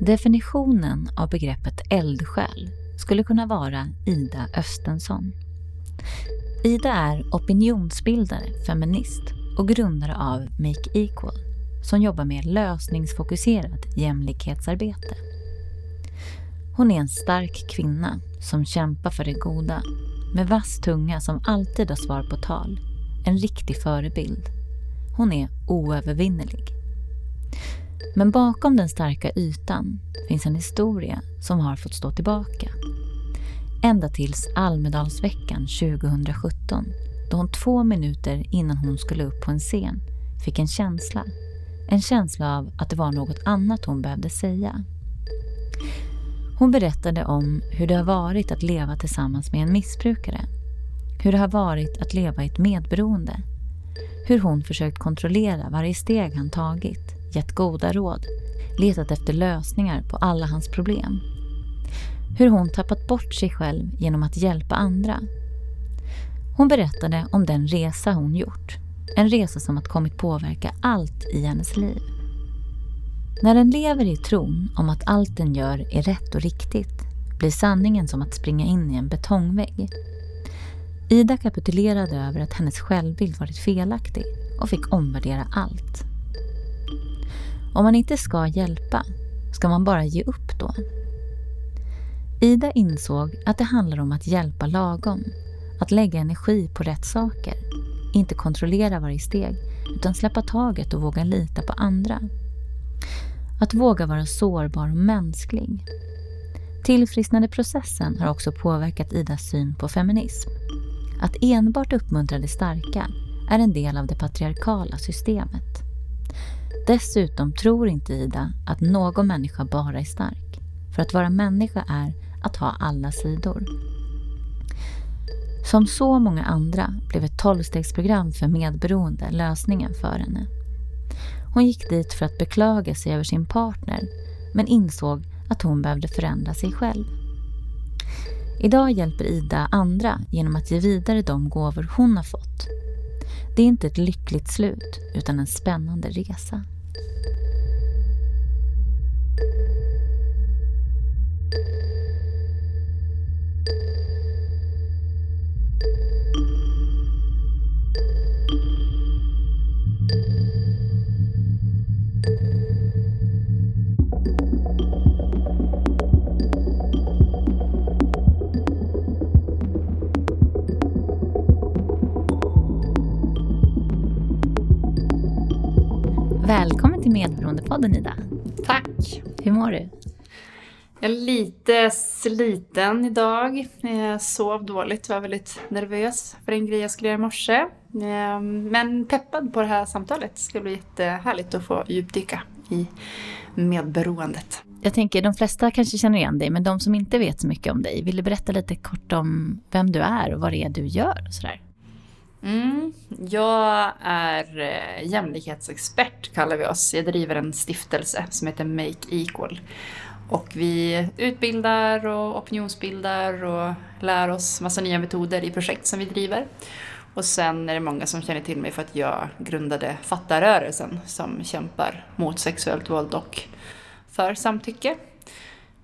Definitionen av begreppet eldsjäl skulle kunna vara Ida Östensson. Ida är opinionsbildare, feminist och grundare av Make Equal som jobbar med lösningsfokuserat jämlikhetsarbete. Hon är en stark kvinna som kämpar för det goda med vass tunga som alltid har svar på tal. En riktig förebild. Hon är oövervinnerlig. Men bakom den starka ytan finns en historia som har fått stå tillbaka. Ända tills Almedalsveckan 2017 då hon två minuter innan hon skulle upp på en scen fick en känsla. En känsla av att det var något annat hon behövde säga. Hon berättade om hur det har varit att leva tillsammans med en missbrukare. Hur det har varit att leva i ett medberoende. Hur hon försökt kontrollera varje steg han tagit, gett goda råd, letat efter lösningar på alla hans problem. Hur hon tappat bort sig själv genom att hjälpa andra. Hon berättade om den resa hon gjort. En resa som har kommit påverka allt i hennes liv. När den lever i tron om att allt den gör är rätt och riktigt blir sanningen som att springa in i en betongvägg. Ida kapitulerade över att hennes självbild varit felaktig och fick omvärdera allt. Om man inte ska hjälpa, ska man bara ge upp då? Ida insåg att det handlar om att hjälpa lagom, att lägga energi på rätt saker, inte kontrollera varje steg, utan släppa taget och våga lita på andra. Att våga vara sårbar och mänsklig. Tillfrisknandeprocessen har också påverkat Idas syn på feminism. Att enbart uppmuntra det starka är en del av det patriarkala systemet. Dessutom tror inte Ida att någon människa bara är stark. För att vara människa är att ha alla sidor. Som så många andra blev ett tolvstegsprogram för medberoende lösningen för henne. Hon gick dit för att beklaga sig över sin partner men insåg att hon behövde förändra sig själv. Idag hjälper Ida andra genom att ge vidare de gåvor hon har fått. Det är inte ett lyckligt slut utan en spännande resa. Thank you. Mår du? Jag är lite sliten idag. Jag sov dåligt, var väldigt nervös för en grej jag skulle göra i morse. Ehm, men peppad på det här samtalet. Det ska bli jättehärligt att få djupdyka i medberoendet. Jag tänker de flesta kanske känner igen dig, men de som inte vet så mycket om dig, vill du berätta lite kort om vem du är och vad det är du gör och sådär? Mm, jag är eh, jämlikhetsexpert kallar vi oss. Jag driver en stiftelse som heter Make Equal. Och vi utbildar och opinionsbildar och lär oss massa nya metoder i projekt som vi driver. Och sen är det många som känner till mig för att jag grundade Fattarörelsen som kämpar mot sexuellt våld och för samtycke.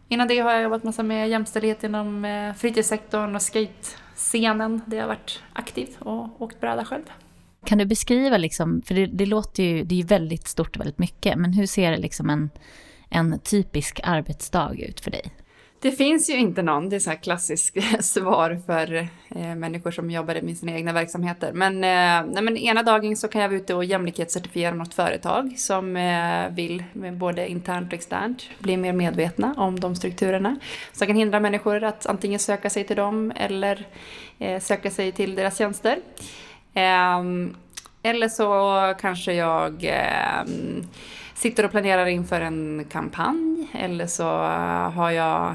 Innan det har jag jobbat massa med jämställdhet inom eh, fritidssektorn och skate scenen där jag har varit aktiv och åkt bräda själv. Kan du beskriva, liksom, för det, det låter ju, det är ju väldigt stort och väldigt mycket, men hur ser liksom en, en typisk arbetsdag ut för dig? Det finns ju inte någon, det är så här klassiskt svar för eh, människor som jobbar med sina egna verksamheter. Men, eh, nej, men ena dagen så kan jag vara ute och jämlikhetscertifiera något företag som eh, vill, både internt och externt, bli mer medvetna om de strukturerna. Som kan hindra människor att antingen söka sig till dem eller eh, söka sig till deras tjänster. Ehm, eller så kanske jag ehm, sitter och planerar inför en kampanj eller så har jag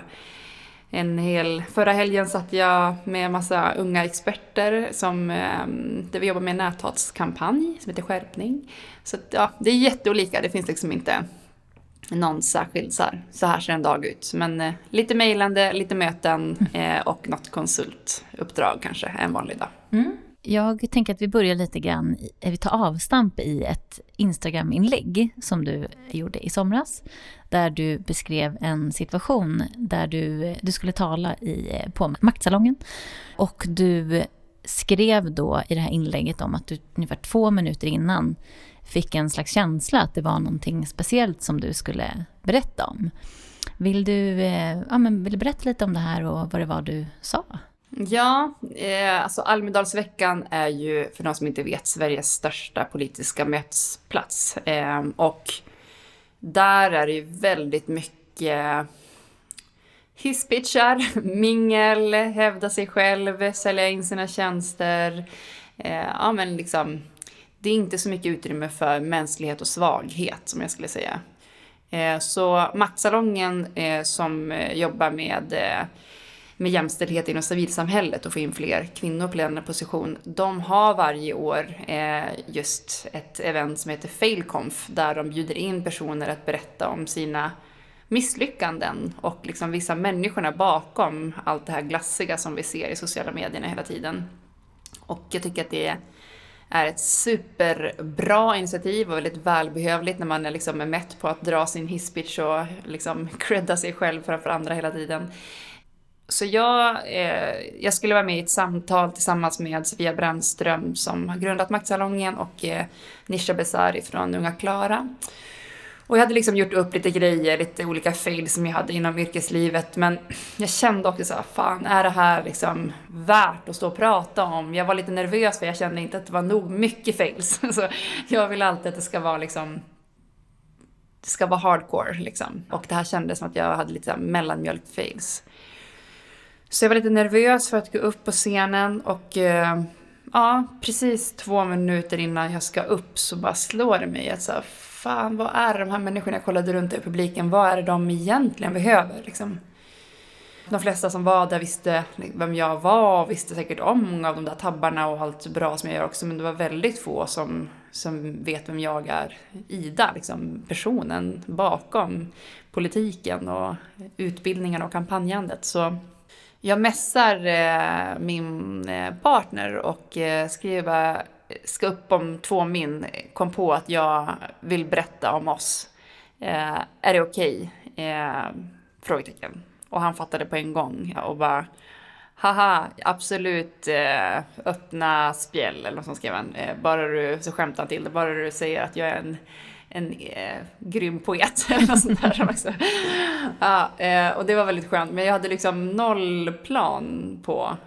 en hel, förra helgen satt jag med massa unga experter som, ehm, där vi jobbar med en näthatskampanj som heter Skärpning. Så att, ja, det är jätteolika, det finns liksom inte någon särskild så här, så här ser en dag ut. Men eh, lite mejlande, lite möten eh, och något konsultuppdrag kanske en vanlig dag. Mm. Jag tänker att vi börjar lite grann, eh, vi tar avstamp i ett Instagram-inlägg som du gjorde i somras. Där du beskrev en situation där du, eh, du skulle tala i, eh, på maktsalongen. Och du skrev då i det här inlägget om att du ungefär två minuter innan fick en slags känsla att det var någonting speciellt som du skulle berätta om. Vill du, ja, men vill du berätta lite om det här och vad det var du sa? Ja, eh, alltså Almedalsveckan är ju, för de som inte vet, Sveriges största politiska mötesplats. Eh, och där är det ju väldigt mycket hisspitchar, mingel, hävda sig själv, sälja in sina tjänster. Eh, ja, men liksom, det är inte så mycket utrymme för mänsklighet och svaghet som jag skulle säga. Eh, så Maktsalongen eh, som eh, jobbar med eh, med jämställdhet inom civilsamhället och få in fler kvinnor på ledande position. De har varje år eh, just ett event som heter Failconf där de bjuder in personer att berätta om sina misslyckanden och liksom vissa människorna bakom allt det här glassiga som vi ser i sociala medierna hela tiden. Och jag tycker att det är ett superbra initiativ och väldigt välbehövligt när man är liksom mätt på att dra sin hisspitch och liksom credda sig själv framför andra hela tiden. Så jag, eh, jag skulle vara med i ett samtal tillsammans med Sofia Brännström som har grundat Maktsalongen och eh, Nisha Besari från Unga Klara. Och jag hade liksom gjort upp lite grejer, lite olika fails som jag hade inom yrkeslivet. Men jag kände också så här, fan är det här liksom värt att stå och prata om? Jag var lite nervös för jag kände inte att det var nog mycket fails. Så jag vill alltid att det ska vara liksom det ska vara hardcore liksom. Och det här kändes som att jag hade lite mellanmjölk-fails. Så jag var lite nervös för att gå upp på scenen och eh, ja, precis två minuter innan jag ska upp så bara slår det mig att så här, fan vad är de här människorna jag kollade runt i publiken, vad är det de egentligen behöver liksom? De flesta som var där visste liksom, vem jag var och visste säkert om många av de där tabbarna och allt bra som jag gör också, men det var väldigt få som, som vet vem jag är. Ida, liksom personen bakom politiken och utbildningen och kampanjandet. Så jag messar eh, min eh, partner och eh, skriver ska upp om två min, kom på att jag vill berätta om oss. Eh, är det okej? Okay? Eh, frågetecken. Och han fattade på en gång och bara Haha, absolut eh, öppna spjäll eller något sånt skrev han. Eh, bara du, så skämtar han till det, bara du säger att jag är en en eh, grym poet eller något sånt där. Också. Ja, eh, och det var väldigt skönt, men jag hade liksom noll plan på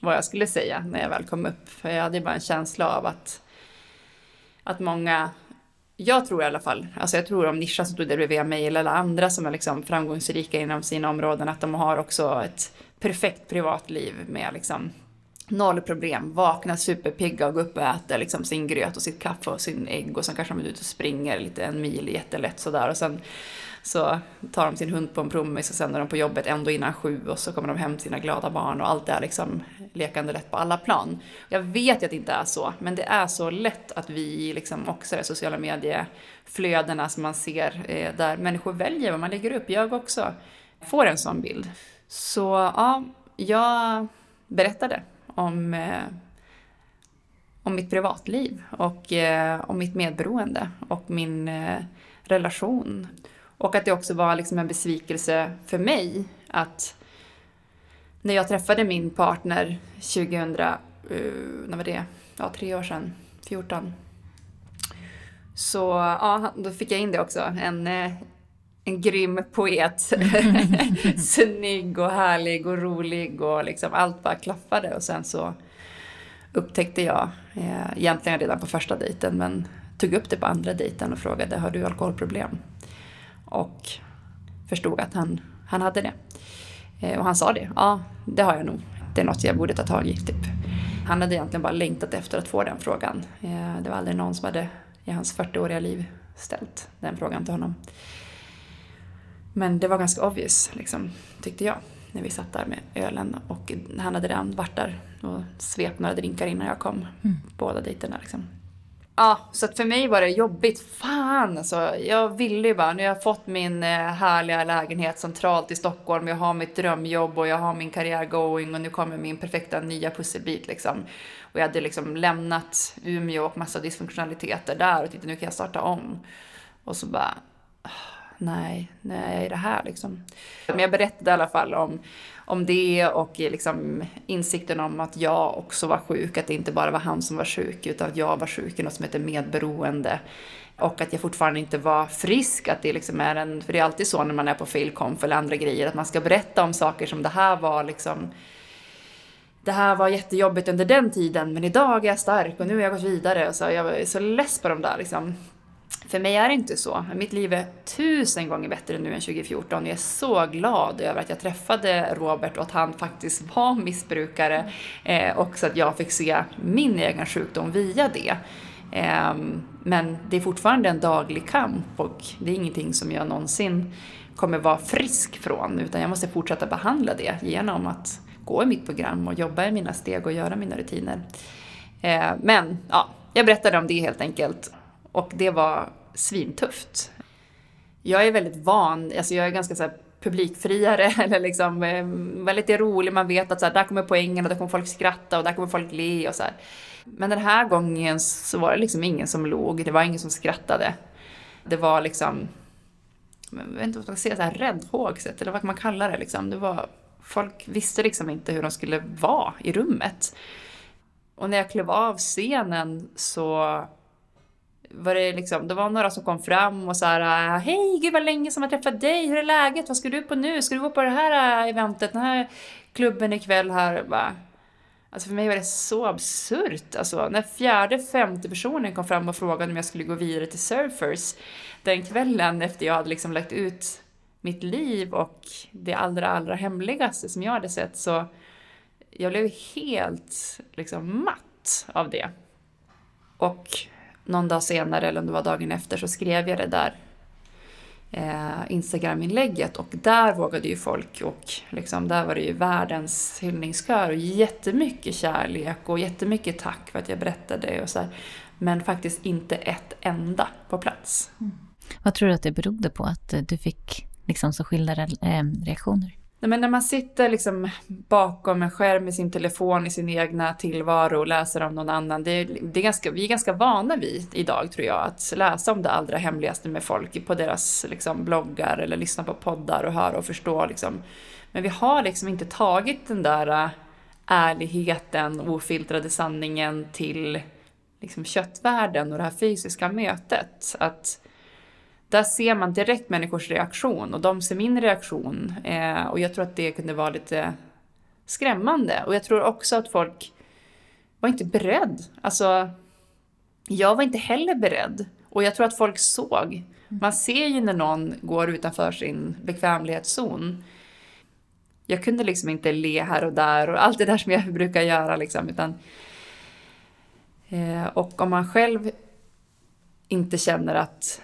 vad jag skulle säga när jag väl kom upp. För jag hade bara en känsla av att, att många, jag tror i alla fall, alltså jag tror om Nisha som stod där bredvid mig eller alla andra som är liksom framgångsrika inom sina områden, att de har också ett perfekt privatliv med liksom noll problem, vaknar superpigga och går upp och äter liksom sin gröt och sitt kaffe och sin ägg och sen kanske de är ute och springer lite en mil jättelätt sådär och sen så tar de sin hund på en promis och sen är de på jobbet ändå innan sju och så kommer de hem till sina glada barn och allt är liksom lekande lätt på alla plan. Jag vet ju att det inte är så, men det är så lätt att vi liksom också det sociala medieflödena som man ser eh, där människor väljer vad man lägger upp. Jag också får en sån bild. Så ja, jag berättade om, eh, om mitt privatliv och eh, om mitt medberoende och min eh, relation. Och att det också var liksom en besvikelse för mig att när jag träffade min partner 2000, eh, när var det? Ja, tre år sedan, 14. Så ja, då fick jag in det också. En, eh, en grym poet. Snygg och härlig och rolig och liksom allt bara klaffade. Och sen så upptäckte jag, eh, egentligen redan på första dejten, men tog upp det på andra dejten och frågade har du alkoholproblem? Och förstod att han, han hade det. Eh, och han sa det, ja det har jag nog. Det är något jag borde ta tag i. Typ. Han hade egentligen bara längtat efter att få den frågan. Eh, det var aldrig någon som hade i hans 40-åriga liv ställt den frågan till honom. Men det var ganska obvious, liksom, tyckte jag, när vi satt där med ölen. Och han hade redan varit där och svept några drinkar innan jag kom. Mm. Båda dejterna liksom. Ja, så att för mig var det jobbigt. Fan alltså. Jag ville ju bara, nu har jag fått min eh, härliga lägenhet centralt i Stockholm. Jag har mitt drömjobb och jag har min karriär going och nu kommer min perfekta nya pusselbit liksom. Och jag hade liksom lämnat Umeå och massa dysfunktionaliteter där och tänkte nu kan jag starta om. Och så bara, nej, nej, det här liksom? Men jag berättade i alla fall om, om det och liksom insikten om att jag också var sjuk, att det inte bara var han som var sjuk, utan att jag var sjuk i något som heter medberoende. Och att jag fortfarande inte var frisk, att det liksom är en, för det är alltid så när man är på failconf eller andra grejer, att man ska berätta om saker som det här var liksom det här var jättejobbigt under den tiden men idag är jag stark och nu har jag gått vidare. Så jag är så less på de där liksom för mig är det inte så. Mitt liv är tusen gånger bättre nu än 2014. Jag är så glad över att jag träffade Robert och att han faktiskt var missbrukare eh, och så att jag fick se min egen sjukdom via det. Eh, men det är fortfarande en daglig kamp och det är ingenting som jag någonsin kommer vara frisk från utan jag måste fortsätta behandla det genom att gå i mitt program och jobba i mina steg och göra mina rutiner. Eh, men ja, jag berättade om det helt enkelt och det var svintufft. Jag är väldigt van, alltså jag är ganska så publikfriare eller liksom ehm, väldigt rolig. Man vet att så här, där kommer poängen och där kommer folk skratta och där kommer folk le och så här. Men den här gången så var det liksom ingen som log, det var ingen som skrattade. Det var liksom, jag vet inte vad man ska säga, så här räddhågset eller vad man kallar det liksom. Det var, folk visste liksom inte hur de skulle vara i rummet. Och när jag klev av scenen så var det liksom, det var några som kom fram och sa äh, hej gud vad länge som jag träffat dig, hur är läget, vad ska du på nu, ska du gå på det här äh, eventet, den här klubben ikväll här, bara. Alltså för mig var det så absurt. Alltså när fjärde, femte personen kom fram och frågade om jag skulle gå vidare till Surfers den kvällen efter jag hade liksom lagt ut mitt liv och det allra, allra hemligaste som jag hade sett så jag blev helt liksom matt av det. Och någon dag senare, eller om det var dagen efter, så skrev jag det där eh, Instagram-inlägget och där vågade ju folk och liksom, där var det ju världens hyllningskör och jättemycket kärlek och jättemycket tack för att jag berättade och så här. Men faktiskt inte ett enda på plats. Mm. Vad tror du att det berodde på att du fick liksom så skilda eh, reaktioner? Nej, men när man sitter liksom bakom en skärm med sin telefon i sin egna tillvaro och läser om någon annan. Det det är ganska, vi är ganska vana vid idag tror jag att läsa om det allra hemligaste med folk på deras liksom, bloggar eller lyssna på poddar och höra och förstå. Liksom. Men vi har liksom inte tagit den där äh, ärligheten, ofiltrade sanningen till liksom, köttvärlden och det här fysiska mötet. Att där ser man direkt människors reaktion och de ser min reaktion. Eh, och jag tror att det kunde vara lite skrämmande. Och jag tror också att folk var inte beredd. Alltså, jag var inte heller beredd. Och jag tror att folk såg. Man ser ju när någon går utanför sin bekvämlighetszon. Jag kunde liksom inte le här och där och allt det där som jag brukar göra liksom. Utan, eh, och om man själv inte känner att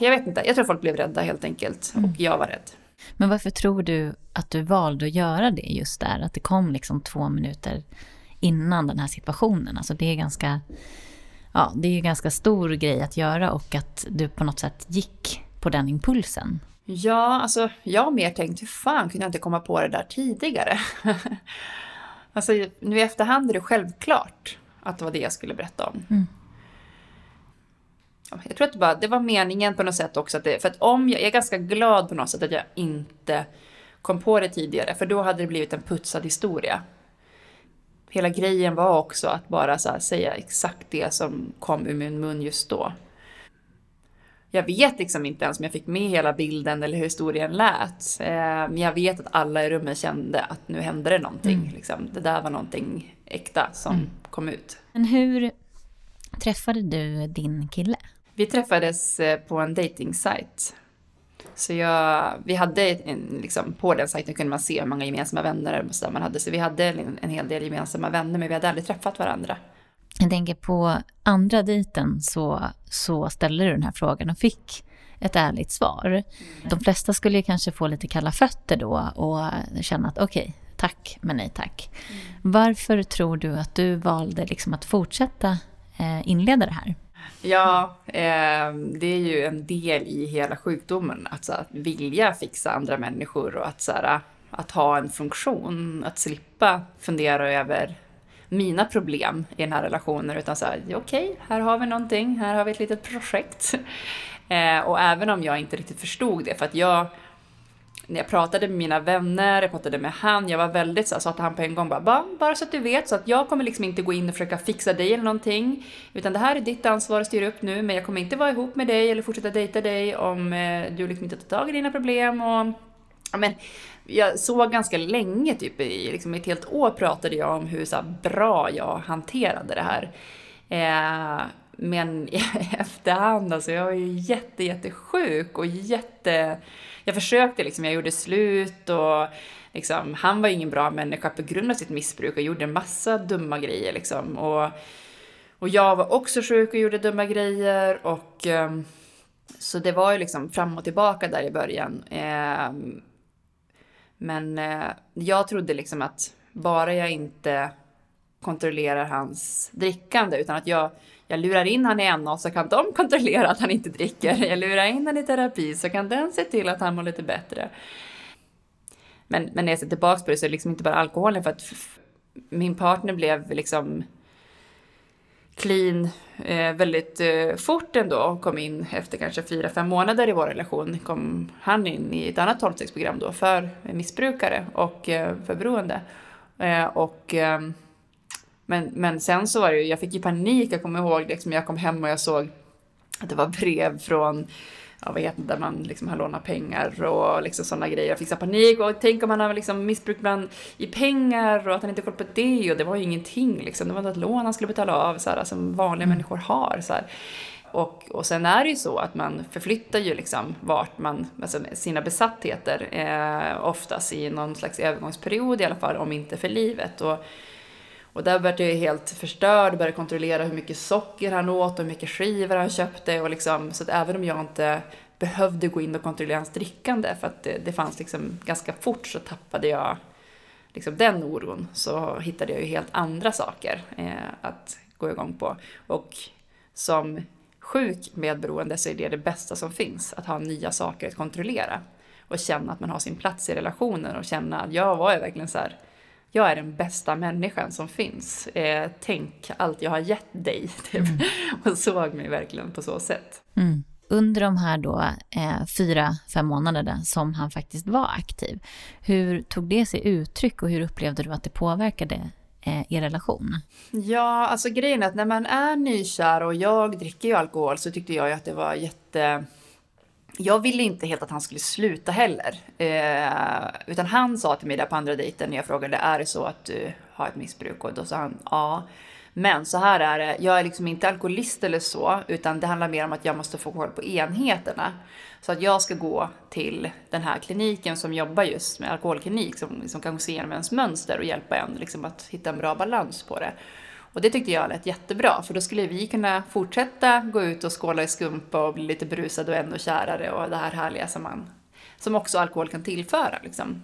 jag vet inte, jag tror folk blev rädda helt enkelt. Mm. Och jag var rädd. Men varför tror du att du valde att göra det just där? Att det kom liksom två minuter innan den här situationen. Alltså det är ganska... Ja, det är ju ganska stor grej att göra och att du på något sätt gick på den impulsen. Ja, alltså jag har mer tänkt hur fan kunde jag inte komma på det där tidigare? alltså nu i efterhand är det självklart att det var det jag skulle berätta om. Mm. Jag tror att det, bara, det var meningen på något sätt också. Att det, för att om jag, jag är ganska glad på något sätt att jag inte kom på det tidigare. För då hade det blivit en putsad historia. Hela grejen var också att bara säga exakt det som kom ur min mun just då. Jag vet liksom inte ens om jag fick med hela bilden eller hur historien lät. Eh, men jag vet att alla i rummet kände att nu hände det någonting. Mm. Liksom. Det där var någonting äkta som mm. kom ut. Men hur träffade du din kille? Vi träffades eh, på en dating -site. Så jag, vi hade en, liksom, på den sajten kunde man se hur många gemensamma vänner så man hade. Så vi hade en, en hel del gemensamma vänner, men vi hade aldrig träffat varandra. Jag tänker på andra dejten så, så ställde du den här frågan och fick ett ärligt svar. Mm. De flesta skulle kanske få lite kalla fötter då och känna att okej, okay, tack men nej tack. Mm. Varför tror du att du valde liksom att fortsätta eh, inleda det här? Ja, eh, det är ju en del i hela sjukdomen, att, så, att vilja fixa andra människor och att, så här, att ha en funktion, att slippa fundera över mina problem i den här relationen, utan så här, okej, okay, här har vi någonting, här har vi ett litet projekt. Eh, och även om jag inte riktigt förstod det, för att jag när jag pratade med mina vänner, jag pratade med han, jag var väldigt så här, sa till han på en gång bara, bara, bara så att du vet så att jag kommer liksom inte gå in och försöka fixa dig eller någonting. Utan det här är ditt ansvar att styra upp nu, men jag kommer inte vara ihop med dig eller fortsätta dejta dig om eh, du liksom inte tar tag i dina problem och ja, men jag såg ganska länge, typ i liksom ett helt år pratade jag om hur så bra jag hanterade det här. Eh, men i efterhand, alltså jag var ju jätte, jättesjuk och jätte jag försökte liksom, jag gjorde slut och liksom, han var ingen bra människa på grund av sitt missbruk och gjorde en massa dumma grejer liksom. Och, och jag var också sjuk och gjorde dumma grejer och um, så det var ju liksom fram och tillbaka där i början. Um, men uh, jag trodde liksom att bara jag inte kontrollerar hans drickande utan att jag jag lurar in han i NA så kan de kontrollera att han inte dricker. Jag lurar in han i terapi så kan den se till att han mår lite bättre. Men, men när jag ser tillbaka på det så är det liksom inte bara alkoholen för att min partner blev liksom clean eh, väldigt eh, fort ändå och kom in efter kanske fyra, fem månader i vår relation kom han in i ett annat tolvstegsprogram då för missbrukare och eh, för beroende. Eh, och ehm, men, men sen så var det ju, jag fick ju panik, jag kommer ihåg liksom, jag kom hem och jag såg att det var brev från ja, vad heter det, där man liksom har lånat pengar och liksom sådana grejer. Jag fick så panik och tänk om han har liksom missbruk bland, i pengar och att han inte koll på det och det var ju ingenting liksom. Det var ett lån han skulle betala av så här, som vanliga mm. människor har. Så här. Och, och sen är det ju så att man förflyttar ju liksom vart man, alltså sina besattheter eh, oftast i någon slags övergångsperiod i alla fall, om inte för livet. Och, och där vart jag helt förstörd, började kontrollera hur mycket socker han åt och hur mycket skivor han köpte. Och liksom, så att även om jag inte behövde gå in och kontrollera hans drickande, för att det, det fanns liksom ganska fort så tappade jag liksom den oron, så hittade jag ju helt andra saker eh, att gå igång på. Och som sjuk medberoende så är det det bästa som finns, att ha nya saker att kontrollera. Och känna att man har sin plats i relationen och känna att jag var ju verkligen så här, jag är den bästa människan som finns. Eh, tänk allt jag har gett dig. Typ. Mm. Och såg mig verkligen på så sätt. Mm. Under de här då, eh, fyra, fem månaderna som han faktiskt var aktiv, hur tog det sig uttryck och hur upplevde du att det påverkade eh, er relation? Ja, alltså grejen är att när man är nykär och jag dricker ju alkohol så tyckte jag ju att det var jätte jag ville inte helt att han skulle sluta heller. Eh, utan han sa till mig där på andra dejten när jag frågade, är det så att du har ett missbruk? Och då sa han, ja. Men så här är det, jag är liksom inte alkoholist eller så, utan det handlar mer om att jag måste få koll på enheterna. Så att jag ska gå till den här kliniken som jobbar just med alkoholklinik, som, som kan se igenom ens mönster och hjälpa en liksom, att hitta en bra balans på det. Och det tyckte jag lät jättebra, för då skulle vi kunna fortsätta gå ut och skåla i skumpa och bli lite berusade och ännu kärare och det här härliga som, man, som också alkohol kan tillföra. Liksom.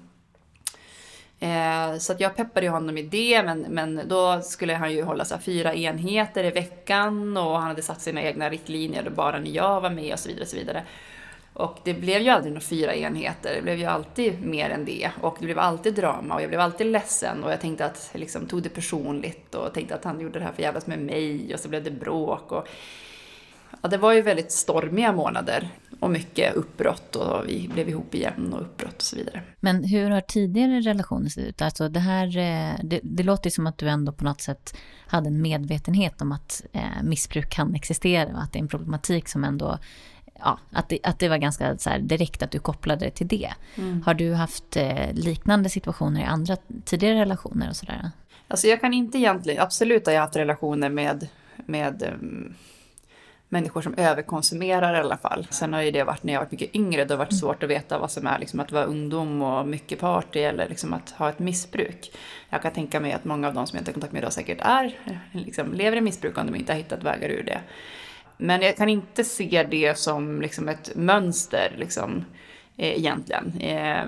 Eh, så att jag peppade honom i det, men, men då skulle han ju hålla så fyra enheter i veckan och han hade satt sina egna riktlinjer och bara när jag var med och så vidare. Och så vidare. Och det blev ju aldrig några fyra enheter, det blev ju alltid mer än det. Och det blev alltid drama och jag blev alltid ledsen och jag tänkte att jag liksom tog det personligt och tänkte att han gjorde det här för jävlas med mig och så blev det bråk. Och... Ja, det var ju väldigt stormiga månader och mycket uppbrott och vi blev ihop igen och uppbrott och så vidare. Men hur har tidigare relationer sett ut? Alltså det här, eh, det, det låter som att du ändå på något sätt hade en medvetenhet om att eh, missbruk kan existera och att det är en problematik som ändå ja, att, det, att det var ganska så direkt att du kopplade det till det. Mm. Har du haft eh, liknande situationer i andra tidigare relationer och sådär? Alltså jag kan inte egentligen, absolut har jag haft relationer med, med um, människor som överkonsumerar i alla fall. Sen har ju det varit när jag var mycket yngre, då har det varit svårt att veta vad som är liksom att vara ungdom och mycket party eller liksom att ha ett missbruk. Jag kan tänka mig att många av de som jag har kontakt med idag säkert är, liksom, lever i missbruk om de inte har hittat vägar ur det. Men jag kan inte se det som liksom ett mönster liksom, eh, egentligen. Eh,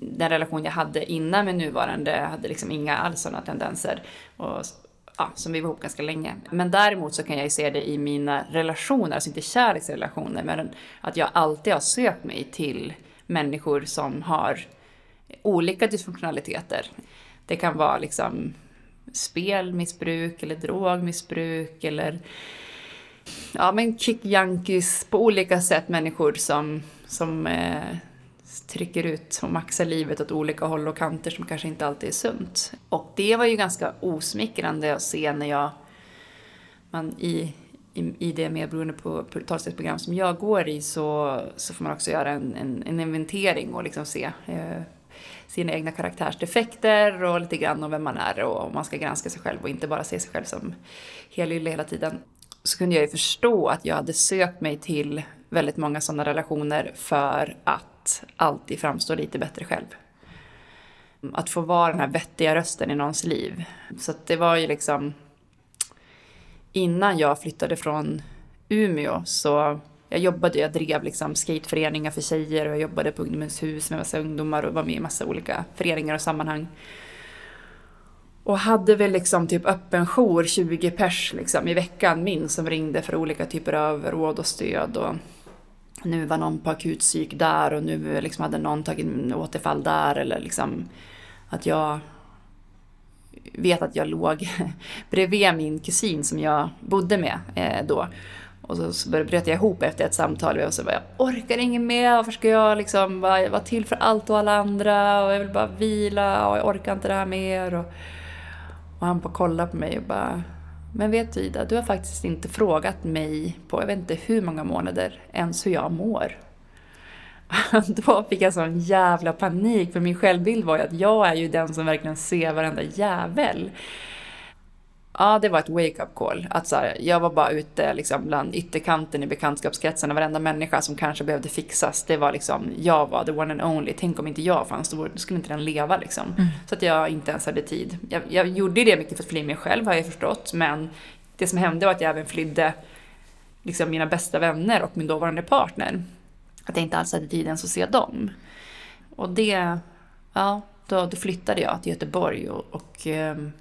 den relation jag hade innan med nuvarande hade liksom inga alls sådana tendenser. Och ja, som vi var ihop ganska länge. Men däremot så kan jag ju se det i mina relationer, alltså inte kärleksrelationer, men att jag alltid har sökt mig till människor som har olika dysfunktionaliteter. Det kan vara liksom spelmissbruk eller drogmissbruk eller ja, men kick-junkies på olika sätt. Människor som, som eh, trycker ut och maxar livet åt olika håll och kanter som kanske inte alltid är sunt. Och det var ju ganska osmickrande att se när jag man i, i, i det medberoende på talstödsprogram som jag går i så, så får man också göra en, en, en inventering och liksom se eh, sina egna karaktärsdefekter och lite grann om vem man är och om man ska granska sig själv och inte bara se sig själv som helylle hela tiden. Så kunde jag ju förstå att jag hade sökt mig till väldigt många sådana relationer för att alltid framstå lite bättre själv. Att få vara den här vettiga rösten i någons liv. Så det var ju liksom... Innan jag flyttade från Umeå så jag jobbade, jag drev liksom skateföreningar för tjejer och jag jobbade på Ungdomens hus med massa ungdomar och var med i massa olika föreningar och sammanhang. Och hade väl liksom typ öppen jour, 20 pers liksom i veckan min som ringde för olika typer av råd och stöd. Och nu var någon på akutpsyk där och nu liksom hade någon tagit återfall där eller liksom att jag vet att jag låg bredvid min kusin som jag bodde med eh, då. Och så, så bröt jag ihop efter ett samtal och så bara, jag orkar inget mer, varför ska jag liksom vara, vara till för allt och alla andra och jag vill bara vila och jag orkar inte det här mer. Och, och han bara kollade på mig och bara, men vet du Ida, du har faktiskt inte frågat mig på jag vet inte hur många månader ens hur jag mår. Då fick jag sån jävla panik för min självbild var ju att jag är ju den som verkligen ser varenda jävel. Ja, det var ett wake-up call. Att så här, jag var bara ute liksom, bland ytterkanten i bekantskapskretsen varenda människa som kanske behövde fixas, det var liksom, jag var the one and only. Tänk om inte jag fanns, då skulle inte den leva liksom. Mm. Så att jag inte ens hade tid. Jag, jag gjorde det mycket för att fly mig själv har jag förstått, men det som hände var att jag även flydde liksom, mina bästa vänner och min dåvarande partner. Att jag inte alls hade tid ens att se dem. Och det, ja, då, då flyttade jag till Göteborg och, och ehm,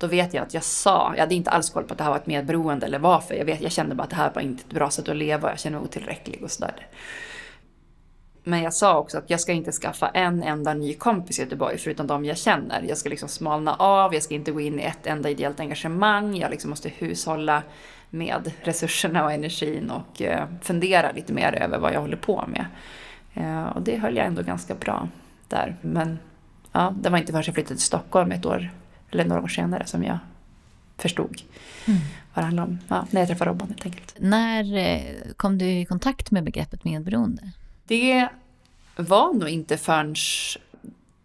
då vet jag att jag sa, jag hade inte alls koll på att det här var ett medberoende eller varför. Jag, vet, jag kände bara att det här var inte ett bra sätt att leva, jag kände mig otillräcklig och sådär. Men jag sa också att jag ska inte skaffa en enda ny kompis i Göteborg förutom de jag känner. Jag ska liksom smalna av, jag ska inte gå in i ett enda ideellt engagemang. Jag liksom måste hushålla med resurserna och energin och eh, fundera lite mer över vad jag håller på med. Eh, och det höll jag ändå ganska bra där. Men ja, det var inte förrän jag flyttade till Stockholm ett år eller några år senare som jag förstod mm. vad det handlade om. Ja, när jag träffade Robban helt enkelt. När eh, kom du i kontakt med begreppet medberoende? Det var nog inte förrän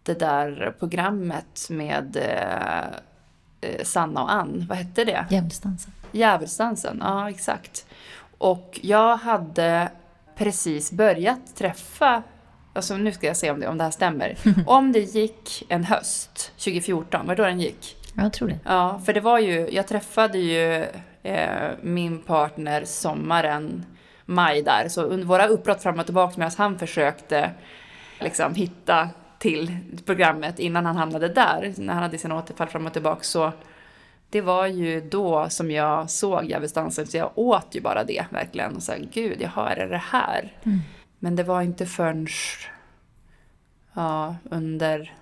det där programmet med eh, eh, Sanna och Ann, vad hette det? Djävulsdansen. Djävulsdansen, ja exakt. Och jag hade precis börjat träffa Alltså nu ska jag se om det, om det här stämmer. om det gick en höst, 2014, var då den gick? Jag tror det. Ja, för det var ju, jag träffade ju eh, min partner sommaren, maj där. Så under våra uppbrott fram och tillbaka medan han försökte liksom hitta till programmet innan han hamnade där, när han hade sina återfall fram och tillbaka. Så det var ju då som jag såg Djävulsdansen, så jag åt ju bara det verkligen. Och sa, gud, är det det här? Mm. Men det var inte förrän ja, under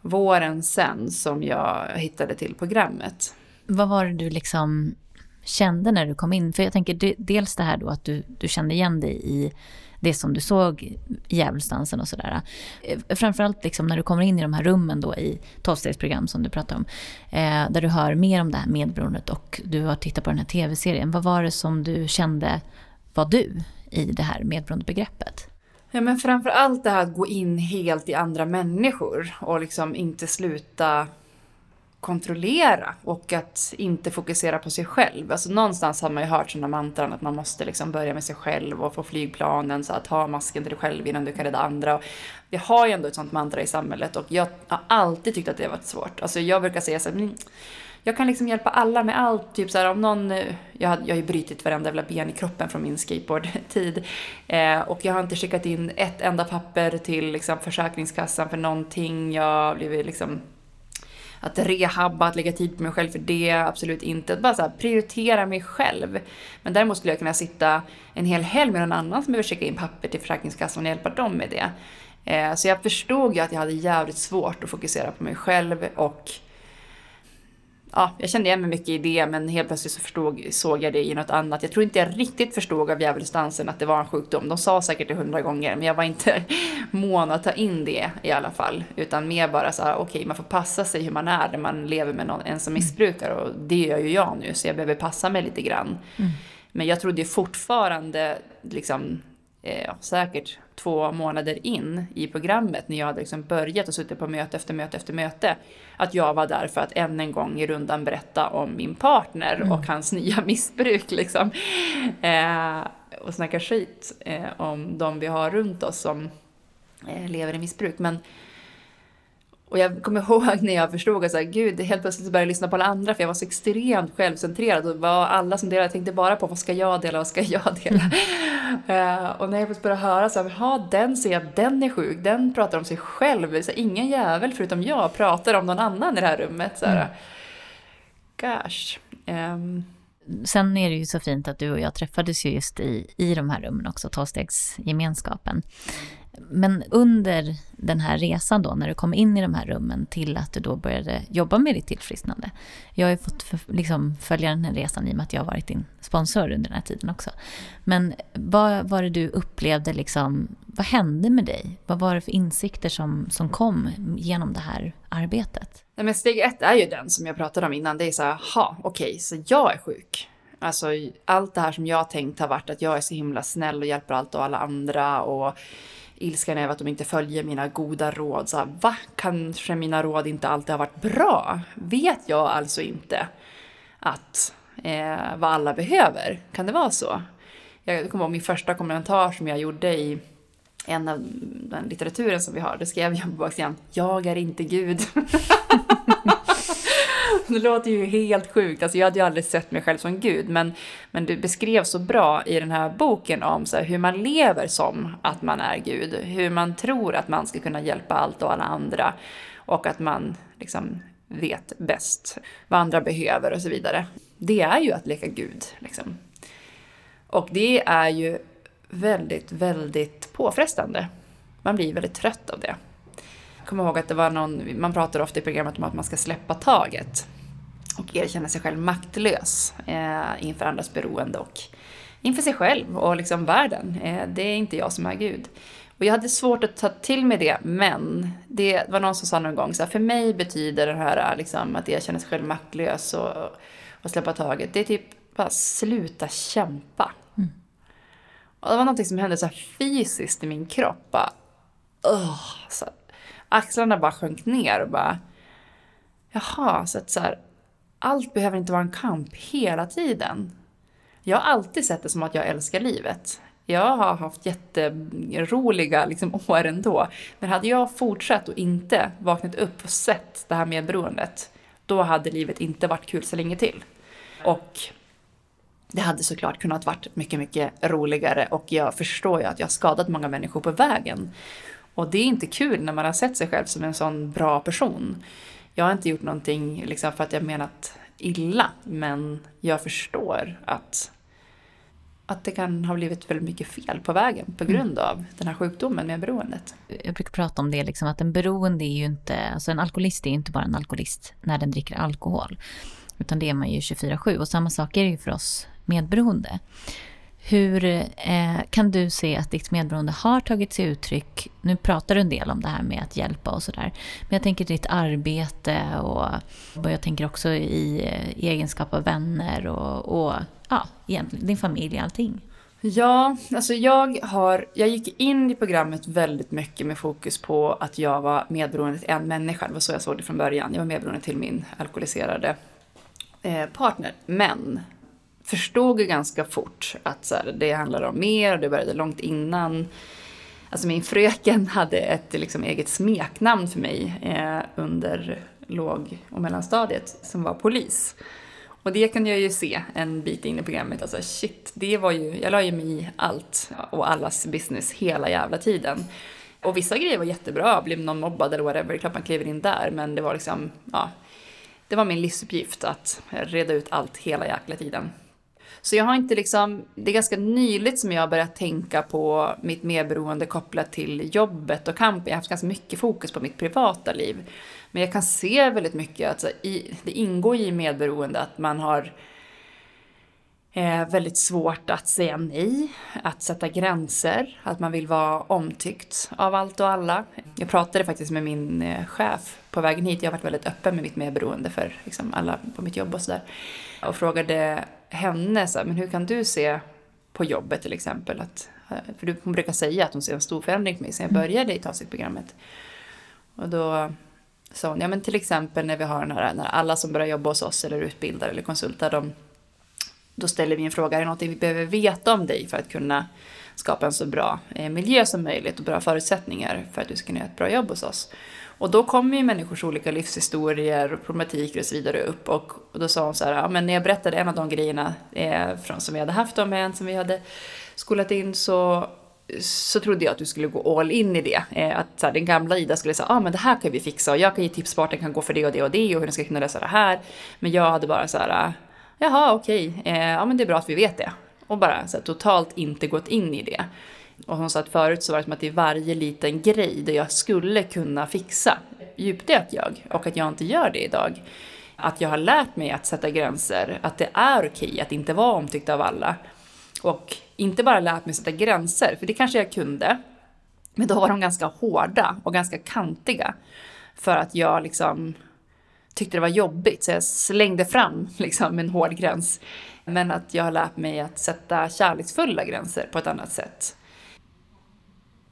våren sen som jag hittade till programmet. Vad var det du liksom kände när du kom in? För jag tänker dels det här då att du, du kände igen dig i det som du såg i Djävulsdansen och sådär. Eh, framförallt liksom när du kommer in i de här rummen då i tolvstegsprogram som du pratar om. Eh, där du hör mer om det här medberoendet och du har tittat på den här tv-serien. Vad var det som du kände var du i det här medberoendebegreppet? Ja men framför allt det här att gå in helt i andra människor och liksom inte sluta kontrollera och att inte fokusera på sig själv. Alltså någonstans har man ju hört sådana mantran att man måste liksom börja med sig själv och få flygplanen, så att ha masken till dig själv innan du kan rädda andra. vi har ju ändå ett sånt mantra i samhället och jag har alltid tyckt att det har varit svårt. Alltså jag brukar säga så här, mm, jag kan liksom hjälpa alla med allt. Typ så här, om någon, eh, jag, har, jag har ju brutit varenda jävla ben i kroppen från min skateboardtid. Eh, och jag har inte skickat in ett enda papper till liksom, Försäkringskassan för någonting. Jag har blivit liksom att rehabba, att lägga tid på mig själv för det, absolut inte. Att bara så här, prioritera mig själv. Men däremot skulle jag kunna sitta en hel helg med någon annan som behöver skicka in papper till Försäkringskassan och hjälpa dem med det. Eh, så jag förstod ju att jag hade jävligt svårt att fokusera på mig själv och ja, jag kände igen mig mycket i det men helt plötsligt så förstod, såg jag det i något annat. Jag tror inte jag riktigt förstod av djävulsdansen att det var en sjukdom. De sa säkert det hundra gånger men jag var inte mån att ta in det i alla fall. Utan mer bara så här, okej okay, man får passa sig hur man är när man lever med någon, en som missbrukare och det gör ju jag nu så jag behöver passa mig lite grann. Mm. Men jag trodde fortfarande liksom eh, säkert två månader in i programmet när jag hade liksom börjat och suttit på möte efter möte efter möte. Att jag var där för att än en gång i rundan berätta om min partner mm. och hans nya missbruk. Liksom. Eh, och snacka skit eh, om de vi har runt oss som eh, lever i missbruk. Men och jag kommer ihåg när jag förstod att gud, helt plötsligt började jag lyssna på alla andra för jag var så extremt självcentrerad och var alla som delade tänkte bara på vad ska jag dela, vad ska jag dela? Mm. uh, och när jag plötsligt började höra så här, ja den ser jag, den är sjuk, den pratar om sig själv, så här, ingen jävel förutom jag pratar om någon annan i det här rummet. Så här, mm. Gosh. Um, Sen är det ju så fint att du och jag träffades ju just i, i de här rummen också, tolvstegsgemenskapen. Men under den här resan då, när du kom in i de här rummen till att du då började jobba med ditt tillfrisknande. Jag har ju fått för, liksom, följa den här resan i och med att jag har varit din sponsor under den här tiden också. Men vad var det du upplevde, liksom, vad hände med dig? Vad var det för insikter som, som kom genom det här arbetet? Nej, men steg ett är ju den som jag pratade om innan. Det är så här, ha, okej, okay, så jag är sjuk. Alltså allt det här som jag har tänkt har varit att jag är så himla snäll och hjälper allt och alla andra och ilskan över att de inte följer mina goda råd. Så här, va? Kanske mina råd inte alltid har varit bra? Vet jag alltså inte att eh, vad alla behöver? Kan det vara så? Jag kommer ihåg min första kommentar som jag gjorde i en av den litteraturen som vi har. Då skrev jag på baksidan, jag är inte Gud. det låter ju helt sjukt. Alltså jag hade ju aldrig sett mig själv som Gud. Men, men du beskrev så bra i den här boken om så här, hur man lever som att man är Gud. Hur man tror att man ska kunna hjälpa allt och alla andra. Och att man liksom vet bäst vad andra behöver och så vidare. Det är ju att leka Gud. Liksom. Och det är ju väldigt, väldigt påfrestande. Man blir väldigt trött av det. Kommer ihåg att det var någon, man pratar ofta i programmet om att man ska släppa taget och erkänna sig själv maktlös eh, inför andras beroende och inför sig själv och liksom världen. Eh, det är inte jag som är Gud. Och jag hade svårt att ta till mig det, men det var någon som sa någon gång så här, för mig betyder det här liksom, att erkänna sig själv maktlös och, och släppa taget, det är typ bara sluta kämpa. Mm. Och det var någonting som hände så fysiskt i min kropp. Bara, uh, så axlarna bara sjönk ner och bara, jaha, så att så här, allt behöver inte vara en kamp hela tiden. Jag har alltid sett det som att jag älskar livet. Jag har haft jätteroliga liksom, år ändå. Men hade jag fortsatt och inte vaknat upp och sett det här medberoendet, då hade livet inte varit kul så länge till. Och det hade såklart kunnat varit mycket, mycket roligare och jag förstår ju att jag har skadat många människor på vägen. Och det är inte kul när man har sett sig själv som en sån bra person. Jag har inte gjort någonting liksom för att jag menat illa, men jag förstår att, att det kan ha blivit väldigt mycket fel på vägen på grund mm. av den här sjukdomen med beroendet. Jag brukar prata om det, liksom, att en beroende är ju inte, alltså en alkoholist är ju inte bara en alkoholist när den dricker alkohol. Utan det är man ju 24-7 och samma sak är det ju för oss medberoende. Hur eh, kan du se att ditt medberoende har tagit sig uttryck? Nu pratar du en del om det här med att hjälpa och sådär. Men jag tänker ditt arbete och, och jag tänker också i eh, egenskap av vänner och, och ja, egentligen din familj, allting. Ja, alltså jag har, jag gick in i programmet väldigt mycket med fokus på att jag var medberoende till en människa. Det var så jag såg det från början. Jag var medberoende till min alkoholiserade eh, partner. Men förstod ju ganska fort att så här, det handlar om mer och det började långt innan. Alltså min fröken hade ett liksom, eget smeknamn för mig eh, under låg och mellanstadiet som var polis. Och det kan jag ju se en bit in i programmet. Alltså shit, det var ju, jag la ju mig i allt och allas business hela jävla tiden. Och vissa grejer var jättebra, blev någon mobbad eller whatever, klart man kliver in där, men det var liksom, ja, det var min livsuppgift att reda ut allt hela jäkla tiden. Så jag har inte liksom, det är ganska nyligt som jag har börjat tänka på mitt medberoende kopplat till jobbet och kamp. Jag har haft ganska mycket fokus på mitt privata liv. Men jag kan se väldigt mycket att det ingår i medberoende att man har eh, väldigt svårt att säga nej, att sätta gränser, att man vill vara omtyckt av allt och alla. Jag pratade faktiskt med min eh, chef på vägen hit, jag har varit väldigt öppen med mitt medberoende för liksom, alla på mitt jobb och sådär. Och frågade henne så här, men hur kan du se på jobbet till exempel? Att, eh, för hon brukar säga att hon ser en stor förändring på mig sen jag mm. började i TASIK-programmet. Och då sa hon, ja men till exempel när vi har den här, när alla som börjar jobba hos oss eller utbildar eller konsultar, de, då ställer vi en fråga, är det någonting vi behöver veta om dig för att kunna skapa en så bra eh, miljö som möjligt och bra förutsättningar för att du ska kunna göra ett bra jobb hos oss? Och då kommer ju människors olika livshistorier och problematiker och så vidare upp. Och, och då sa hon så här, ja, men när jag berättade en av de grejerna eh, från, som vi hade haft om en som vi hade skolat in så så trodde jag att du skulle gå all in i det. Eh, att så här, den gamla Ida skulle säga, ah, men det här kan vi fixa och jag kan ge tips på vart den kan gå för det och det och det och hur den ska kunna lösa det här. Men jag hade bara så här, jaha okej, okay. eh, ja men det är bra att vi vet det. Och bara så här, totalt inte gått in i det. Och hon sa att förut så var det som att det är varje liten grej där jag skulle kunna fixa djupdök jag och att jag inte gör det idag. Att jag har lärt mig att sätta gränser, att det är okej att inte vara omtyckt av alla. Och inte bara lärt mig att sätta gränser, för det kanske jag kunde, men då var de ganska hårda och ganska kantiga. För att jag liksom tyckte det var jobbigt, så jag slängde fram liksom en hård gräns. Men att jag har lärt mig att sätta kärleksfulla gränser på ett annat sätt.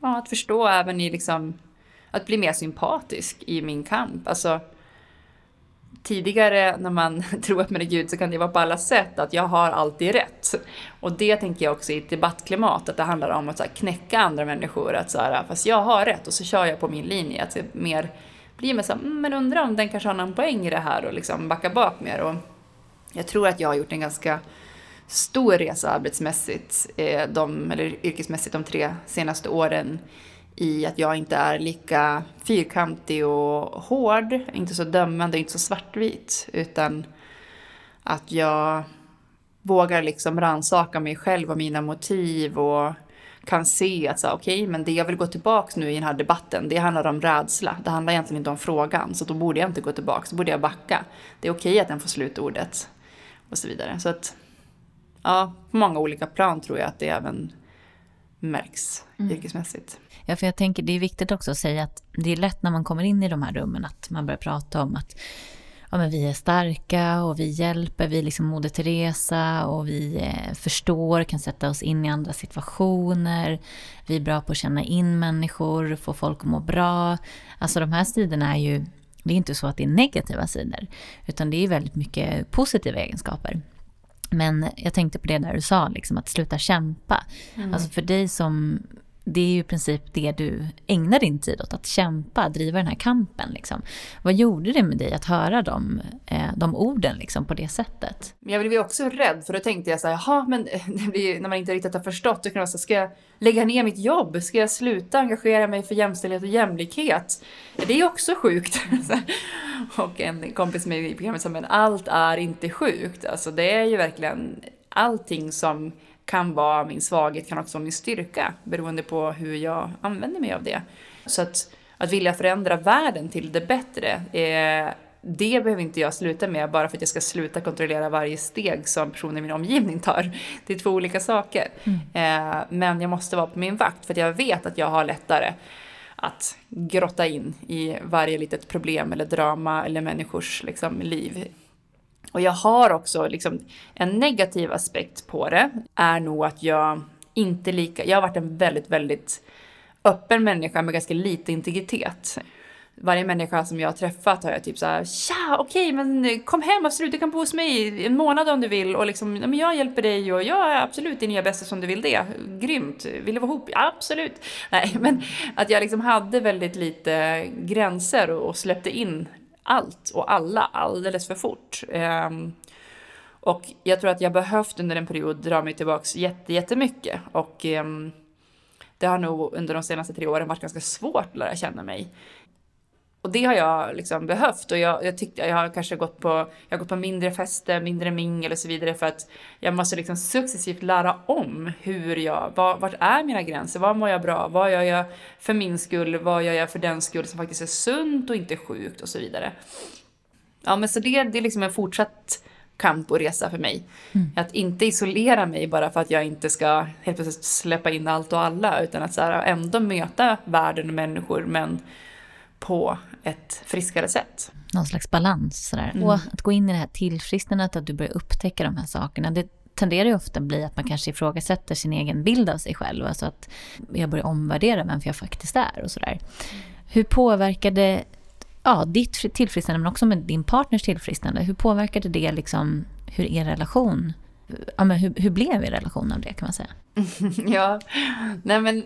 Ja, att förstå även i liksom, att bli mer sympatisk i min kamp. Alltså, tidigare när man tror att man är Gud så kan det vara på alla sätt att jag har alltid rätt. Och det tänker jag också i ett debattklimat, att det handlar om att så här, knäcka andra människor. Att så här, fast jag har rätt och så kör jag på min linje. Att det mer blir mer så här, mm, men undrar om den kanske har någon poäng i det här och liksom backa bak mer. Och jag tror att jag har gjort en ganska stor resa arbetsmässigt, eh, de, eller yrkesmässigt de tre senaste åren i att jag inte är lika fyrkantig och hård, inte så dömande, inte så svartvit, utan att jag vågar liksom ransaka mig själv och mina motiv och kan se att okej, okay, men det jag vill gå tillbaka nu i den här debatten, det handlar om rädsla. Det handlar egentligen inte om frågan, så då borde jag inte gå tillbaka, då borde jag backa. Det är okej okay att den får slutordet och så vidare. Så att, ja, på många olika plan tror jag att det även märks mm. yrkesmässigt. Ja, för jag tänker det är viktigt också att säga att det är lätt när man kommer in i de här rummen att man börjar prata om att ja, men vi är starka och vi hjälper, vi är liksom Moder Teresa och vi eh, förstår, kan sätta oss in i andra situationer. Vi är bra på att känna in människor, få folk att må bra. Alltså de här sidorna är ju, det är inte så att det är negativa sidor, utan det är väldigt mycket positiva egenskaper. Men jag tänkte på det där du sa, liksom, att sluta kämpa. Mm. Alltså för dig som det är ju i princip det du ägnar din tid åt, att kämpa, driva den här kampen. Liksom. Vad gjorde det med dig att höra de, eh, de orden liksom, på det sättet? Jag blev ju också rädd, för då tänkte jag så här, jaha, men det blir, när man inte riktigt har förstått, då kan man säga, ska jag lägga ner mitt jobb? Ska jag sluta engagera mig för jämställdhet och jämlikhet? Det är också sjukt. och en kompis med i programmet sa, men allt är inte sjukt. Alltså det är ju verkligen allting som kan vara min svaghet, kan också vara min styrka, beroende på hur jag använder mig av det. Så att, att vilja förändra världen till det bättre, eh, det behöver inte jag sluta med bara för att jag ska sluta kontrollera varje steg som personer i min omgivning tar. Det är två olika saker. Mm. Eh, men jag måste vara på min vakt för att jag vet att jag har lättare att grotta in i varje litet problem eller drama eller människors liksom, liv. Och jag har också liksom en negativ aspekt på det är nog att jag inte lika, jag har varit en väldigt, väldigt öppen människa med ganska lite integritet. Varje människa som jag har träffat har jag typ såhär, tja okej men kom hem absolut, du kan bo hos mig en månad om du vill och liksom, men jag hjälper dig och jag är absolut din nya bästa som du vill det. Grymt, vill du vara ihop? Ja, absolut. Nej, men att jag liksom hade väldigt lite gränser och släppte in allt och alla alldeles för fort. Ehm, och jag tror att jag behövt under en period dra mig tillbaks jätte, jättemycket. Och ehm, det har nog under de senaste tre åren varit ganska svårt att lära känna mig. Och det har jag liksom behövt och jag, jag tyckte jag har kanske gått på, jag har gått på mindre fester, mindre mingel och så vidare för att jag måste liksom successivt lära om hur jag, vad, vart är mina gränser, vad mår jag bra, vad gör jag för min skull, vad gör jag för den skull som faktiskt är sunt och inte sjukt och så vidare. Ja men så det, det är liksom en fortsatt kamp och resa för mig. Mm. Att inte isolera mig bara för att jag inte ska helt plötsligt släppa in allt och alla utan att så här, ändå möta världen och människor men på ett friskare sätt. Någon slags balans sådär. Mm. Och att gå in i det här tillfrisknandet, att du börjar upptäcka de här sakerna. Det tenderar ju ofta bli att man kanske ifrågasätter sin egen bild av sig själv. Alltså att jag börjar omvärdera vem jag faktiskt är och sådär. Hur påverkade ja, ditt tillfrisknande men också med din partners tillfrisknande? Hur påverkade det liksom hur er relation, ja men hur, hur blev er relation av det kan man säga? ja, nej men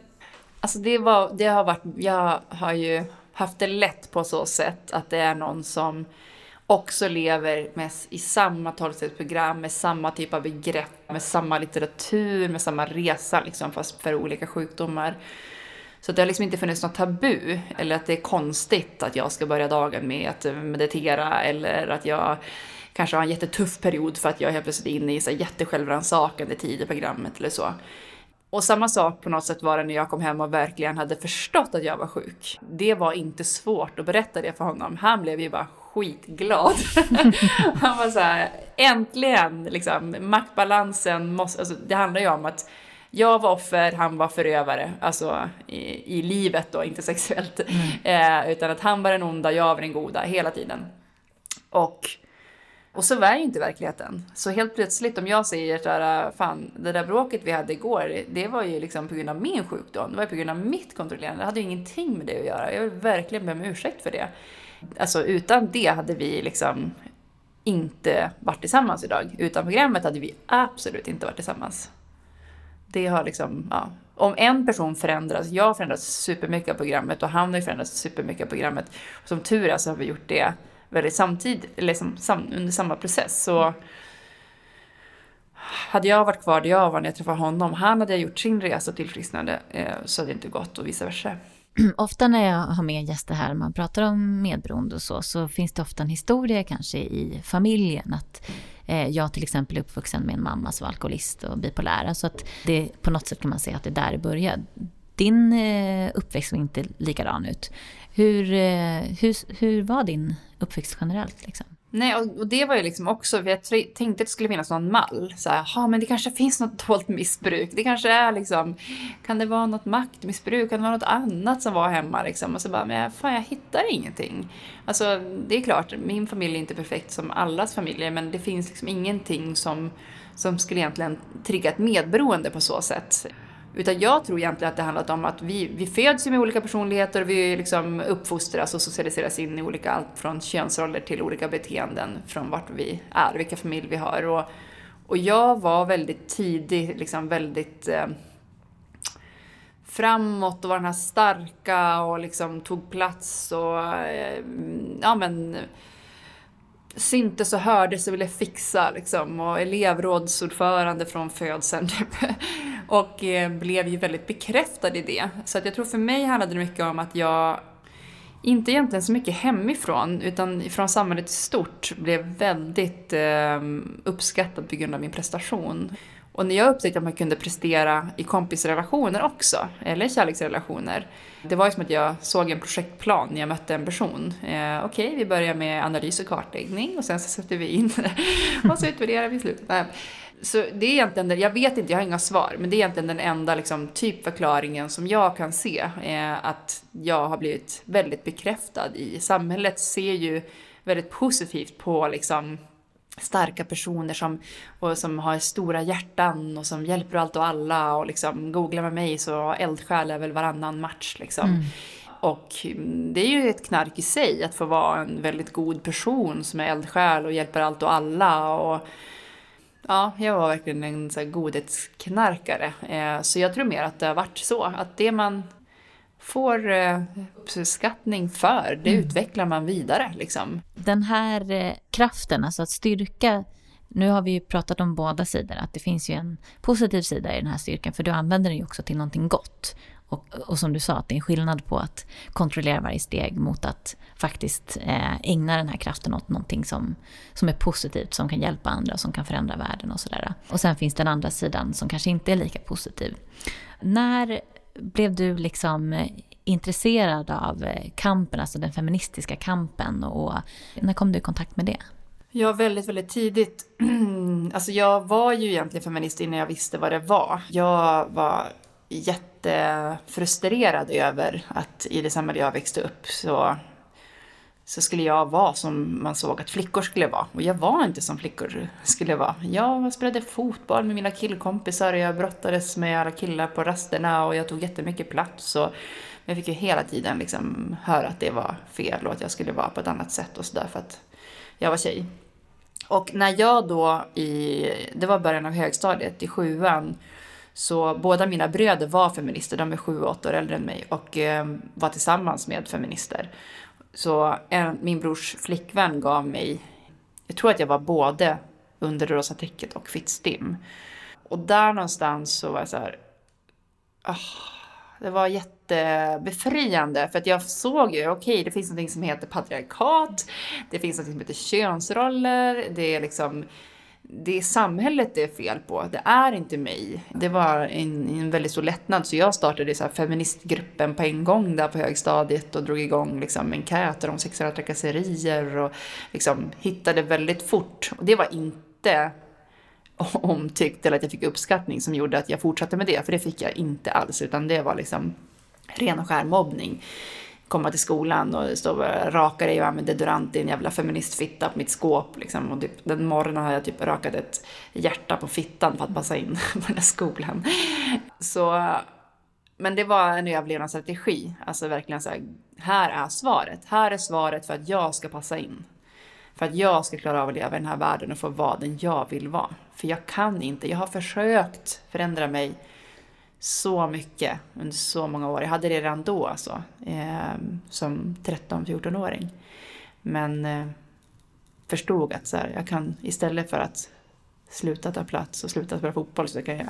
alltså det var, det har varit, jag har ju haft det lätt på så sätt att det är någon som också lever med, i samma tolvstegsprogram, med samma typ av begrepp, med samma litteratur, med samma resa, liksom, fast för olika sjukdomar. Så det har liksom inte funnits något tabu, eller att det är konstigt att jag ska börja dagen med att eh, meditera, eller att jag kanske har en jättetuff period för att jag helt plötsligt är inne i så jättesjälvrannsakande tid i programmet eller så. Och samma sak på något sätt var det när jag kom hem och verkligen hade förstått att jag var sjuk. Det var inte svårt att berätta det för honom. Han blev ju bara skitglad. Han var så här, äntligen liksom, maktbalansen måste, alltså, det handlar ju om att jag var offer, han var förövare, alltså i, i livet då, inte sexuellt. Mm. Eh, utan att han var den onda, jag var den goda, hela tiden. Och och så var ju inte verkligheten. Så helt plötsligt om jag säger att äh, fan, det där bråket vi hade igår, det var ju liksom på grund av min sjukdom. Det var på grund av mitt kontrollerande. Det hade ju ingenting med det att göra. Jag vill verkligen be om ursäkt för det. Alltså utan det hade vi liksom inte varit tillsammans idag. Utan programmet hade vi absolut inte varit tillsammans. Det har liksom, ja. Om en person förändras, jag har förändrats supermycket av programmet och han har ju förändrats supermycket av programmet. Som tur är så har vi gjort det väldigt samtidigt, eller som, sam, under samma process. Så hade jag varit kvar där jag var när jag träffade honom, han hade gjort sin resa till tillfrisknande eh, så hade det inte gått och vice versa. Ofta när jag har med gäster här, man pratar om medberoende och så, så finns det ofta en historia kanske i familjen. Att eh, jag till exempel är uppvuxen med en mamma som var alkoholist och bipolär. Så att det, på något sätt kan man säga att det är där det började. Din eh, uppväxt såg inte likadan ut. Hur, eh, hur, hur var din uppväxt generellt? Liksom? Nej, och det var ju liksom också, för jag tänkte att det skulle finnas någon mall. Så här, ja men det kanske finns något dolt missbruk. Det kanske är liksom, kan det vara något maktmissbruk? Kan det vara något annat som var hemma liksom? Och så bara, men fan jag hittar ingenting. Alltså det är klart, min familj är inte perfekt som allas familjer, men det finns liksom ingenting som, som skulle egentligen trigga ett medberoende på så sätt. Utan jag tror egentligen att det handlat om att vi, vi föds med olika personligheter och vi liksom uppfostras och socialiseras in i olika, allt från könsroller till olika beteenden från vart vi är, vilka familj vi har. Och, och jag var väldigt tidig, liksom väldigt eh, framåt och var den här starka och liksom tog plats och eh, ja men syntes och hördes och ville fixa liksom och elevrådsordförande från födseln typ. Och eh, blev ju väldigt bekräftad i det. Så att jag tror för mig handlade det mycket om att jag inte egentligen så mycket hemifrån, utan från samhället i stort blev väldigt eh, uppskattad på grund av min prestation. Och när jag upptäckte att man kunde prestera i kompisrelationer också, eller kärleksrelationer, det var ju som att jag såg en projektplan när jag mötte en person. Eh, Okej, okay, vi börjar med analys och kartläggning och sen så sätter vi in och så utvärderar vi i slutet. Så det är egentligen, jag vet inte, jag har inga svar, men det är egentligen den enda liksom, typförklaringen som jag kan se. Eh, att jag har blivit väldigt bekräftad i. Samhället ser ju väldigt positivt på liksom, starka personer som, och som har stora hjärtan och som hjälper allt och alla och liksom googla med mig så eldsjäl är väl varannan match liksom. Mm. Och det är ju ett knark i sig att få vara en väldigt god person som är eldsjäl och hjälper allt och alla och Ja, jag var verkligen en så godhetsknarkare. Eh, så jag tror mer att det har varit så. Att det man får eh, uppskattning för, det mm. utvecklar man vidare. Liksom. Den här eh, kraften, alltså att styrka nu har vi ju pratat om båda sidor, att det finns ju en positiv sida i den här styrkan, för du använder den ju också till någonting gott. Och, och som du sa, att det är en skillnad på att kontrollera varje steg mot att faktiskt eh, ägna den här kraften åt någonting som, som är positivt, som kan hjälpa andra, som kan förändra världen och sådär. Och sen finns den andra sidan som kanske inte är lika positiv. När blev du liksom eh, intresserad av eh, kampen, alltså den feministiska kampen och när kom du i kontakt med det? Ja, väldigt, väldigt tidigt. alltså jag var ju egentligen feminist innan jag visste vad det var. Jag var jättefrustrerad över att i det samhälle jag växte upp så, så skulle jag vara som man såg att flickor skulle vara. Och jag var inte som flickor skulle vara. Jag spelade fotboll med mina killkompisar och jag brottades med alla killar på rasterna och jag tog jättemycket plats. Och jag fick ju hela tiden liksom höra att det var fel och att jag skulle vara på ett annat sätt och sådär för att jag var tjej. Och när jag då i, det var början av högstadiet, i sjuan, så båda mina bröder var feminister, de är sju och åtta år äldre än mig och eh, var tillsammans med feminister. Så en, min brors flickvän gav mig, jag tror att jag var både under det rosa täcket och fittstim. Och där någonstans så var jag så här, oh, det var jättebefriande för att jag såg ju, okej, okay, det finns något som heter patriarkat, det finns något som heter könsroller, det är liksom det är samhället det är fel på, det är inte mig. Det var en, en väldigt stor lättnad, så jag startade så här feministgruppen på en gång där på högstadiet och drog igång liksom enkäter om sexuella trakasserier och liksom hittade väldigt fort. Och det var inte omtyckt eller att jag fick uppskattning som gjorde att jag fortsatte med det, för det fick jag inte alls, utan det var liksom ren och skär mobbning komma till skolan och stå och raka dig och använda deodorant i en jävla feministfitta på mitt skåp. Liksom. Och typ, den morgonen hade jag typ rakat ett hjärta på fittan för att passa in på den här skolan. Så, men det var en överlevnadsstrategi. Alltså verkligen så här, här är svaret. Här är svaret för att jag ska passa in. För att jag ska klara av att leva i den här världen och få vara den jag vill vara. För jag kan inte. Jag har försökt förändra mig så mycket under så många år. Jag hade det redan då alltså, eh, som 13-14-åring. Men eh, förstod att så här, jag kan istället för att sluta ta plats och sluta spela fotboll så kan jag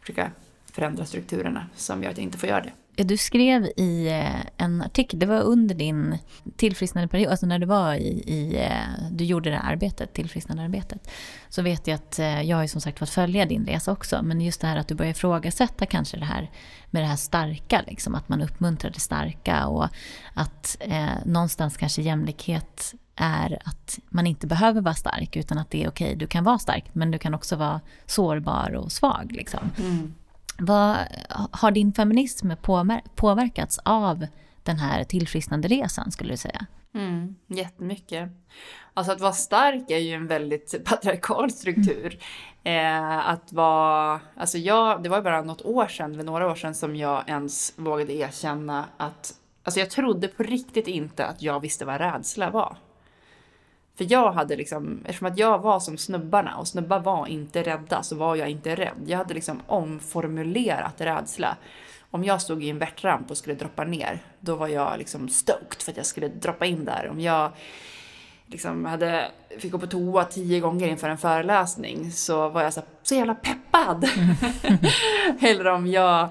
försöka förändra strukturerna som gör att jag inte får göra det. Du skrev i eh, en artikel, det var under din tillfrisknande period, alltså när du var i, i eh, du gjorde det här arbetet, tillfrisknande arbetet. Så vet jag att eh, jag har ju som sagt fått följa din resa också, men just det här att du börjar ifrågasätta kanske det här med det här starka, liksom, att man uppmuntrar det starka och att eh, någonstans kanske jämlikhet är att man inte behöver vara stark utan att det är okej, du kan vara stark men du kan också vara sårbar och svag. Liksom. Mm. Vad, har din feminism påverkats av den här tillfrisknande resan skulle du säga? Mm, jättemycket. Alltså att vara stark är ju en väldigt patriarkal struktur. Mm. Eh, att vara, alltså jag, det var bara något år sedan, eller några år sedan som jag ens vågade erkänna att, alltså jag trodde på riktigt inte att jag visste vad rädsla var. För jag hade liksom, eftersom att jag var som snubbarna och snubbar var inte rädda så var jag inte rädd. Jag hade liksom omformulerat rädsla. Om jag stod i en värtramp och skulle droppa ner, då var jag liksom stoked för att jag skulle droppa in där. Om jag liksom hade, fick gå på toa tio gånger inför en föreläsning så var jag så, så jävla peppad. Eller om jag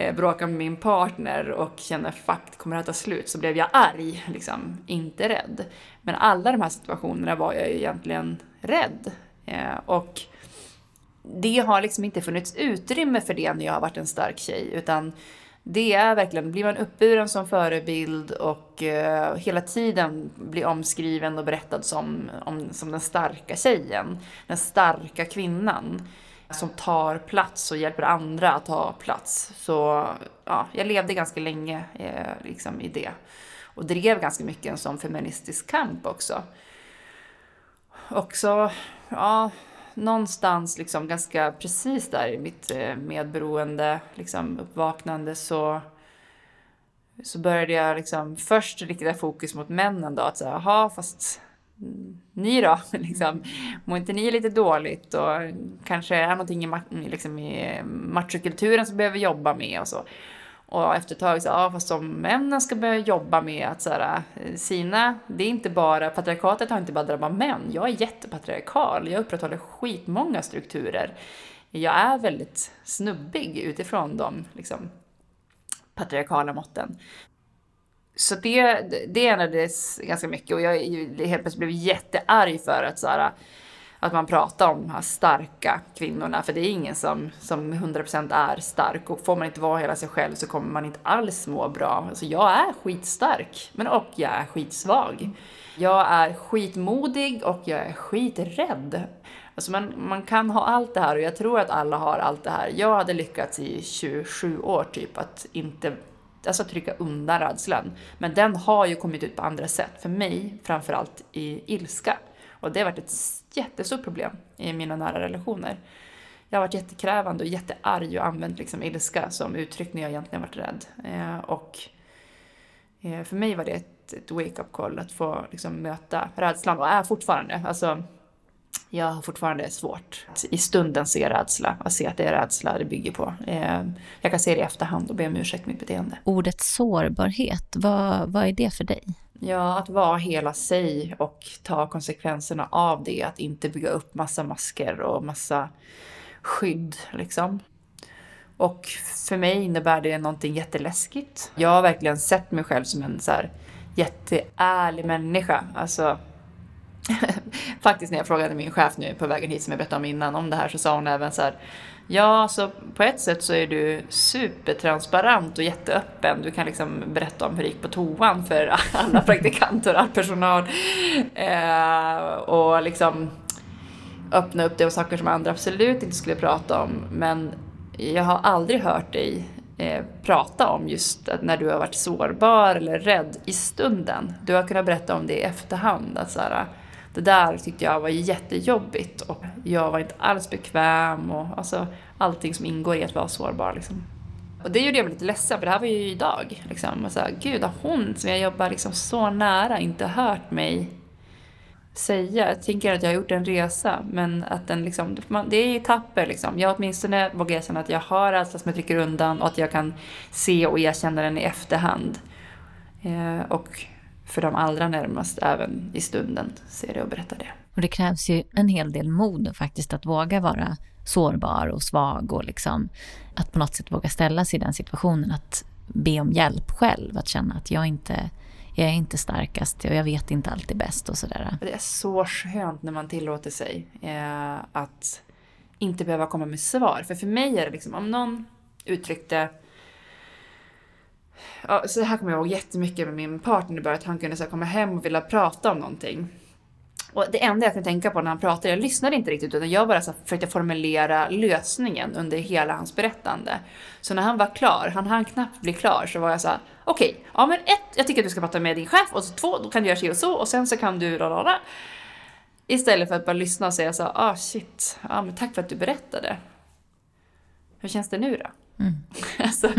eh, bråka med min partner och känner fuck, kommer det här ta slut? Så blev jag arg, liksom, inte rädd. Men alla de här situationerna var jag ju egentligen rädd. Eh, och det har liksom inte funnits utrymme för det när jag har varit en stark tjej, utan det är verkligen, blir man uppburen som förebild och eh, hela tiden blir omskriven och berättad som, om, som den starka tjejen, den starka kvinnan som tar plats och hjälper andra att ta plats. Så ja, jag levde ganska länge eh, liksom i det. Och drev ganska mycket en sån feministisk kamp också. Också, ja, någonstans liksom ganska precis där i mitt eh, medberoende liksom uppvaknande så så började jag liksom först rikta fokus mot männen då. Att säga, jaha, fast ni då? liksom, mår inte ni lite dåligt? Och kanske är någonting i, liksom, i machokulturen som behöver jobba med och så. Och efter ett tag så, ja fast om männen ska börja jobba med att så här, sina, det är inte bara, patriarkatet har inte bara drabbat män. Jag är jättepatriarkal, jag upprätthåller skitmånga strukturer. Jag är väldigt snubbig utifrån dem liksom, patriarkala måtten. Så det, det ändrades ganska mycket och jag helt plötsligt blev jättearg för att så här, att man pratar om de här starka kvinnorna, för det är ingen som, som 100% är stark och får man inte vara hela sig själv så kommer man inte alls må bra. Alltså jag är skitstark, men och jag är skitsvag. Jag är skitmodig och jag är skiträdd. Alltså man, man kan ha allt det här och jag tror att alla har allt det här. Jag hade lyckats i 27 år typ att inte alltså trycka undan rädslan. Men den har ju kommit ut på andra sätt. För mig framförallt i ilska. Och det har varit ett jättestort problem i mina nära relationer. Jag har varit jättekrävande och jättearg och använt liksom ilska som uttryck när jag egentligen varit rädd. Eh, och eh, för mig var det ett, ett wake-up call att få liksom, möta rädslan och är fortfarande. Alltså, jag har fortfarande svårt att i stunden se rädsla, att se att det är rädsla det bygger på. Eh, jag kan se det i efterhand och be om ursäkt mitt beteende. Ordet sårbarhet, vad, vad är det för dig? Ja, att vara hela sig och ta konsekvenserna av det. Att inte bygga upp massa masker och massa skydd liksom. Och för mig innebär det någonting jätteläskigt. Jag har verkligen sett mig själv som en så här jätteärlig människa. Alltså, faktiskt när jag frågade min chef nu på vägen hit som jag berättade om innan om det här så sa hon även så här Ja, så på ett sätt så är du supertransparent och jätteöppen. Du kan liksom berätta om hur det gick på toan för alla praktikanter och all personal. Eh, och liksom öppna upp det och saker som andra absolut inte skulle prata om. Men jag har aldrig hört dig eh, prata om just att när du har varit sårbar eller rädd i stunden. Du har kunnat berätta om det i efterhand. Att så här, det där tyckte jag var jättejobbigt och jag var inte alls bekväm och alltså allting som ingår i att vara sårbar liksom. Och det gjorde mig lite ledsen för det här var ju idag. Liksom. Och så här, Gud, har hon som jag jobbar liksom så nära inte hört mig säga? Jag tänker att jag har gjort en resa men att den liksom, det är etapper liksom. Jag åtminstone vågar erkänna att jag har rädsla som jag trycker undan och att jag kan se och erkänna den i efterhand. Eh, och för de allra närmast även i stunden ser det och berättar det. Och det krävs ju en hel del mod faktiskt att våga vara sårbar och svag och liksom att på något sätt våga ställa sig i den situationen att be om hjälp själv, att känna att jag inte jag är inte starkast och jag vet inte alltid bäst och sådär. Det är så skönt när man tillåter sig eh, att inte behöva komma med svar. För för mig är det liksom, om någon uttryckte Ja, så det här kommer jag ihåg jättemycket med min partner att han kunde så komma hem och vilja prata om någonting. Och det enda jag kunde tänka på när han pratade, jag lyssnade inte riktigt utan jag bara så försökte formulera lösningen under hela hans berättande. Så när han var klar, han hann knappt bli klar, så var jag så här: okej, okay, ja men ett, jag tycker att du ska prata med din chef och så två, då kan du göra så och så och sen så kan du lalala. Istället för att bara lyssna och säga så ah shit, ja men tack för att du berättade. Hur känns det nu då? Mm. alltså,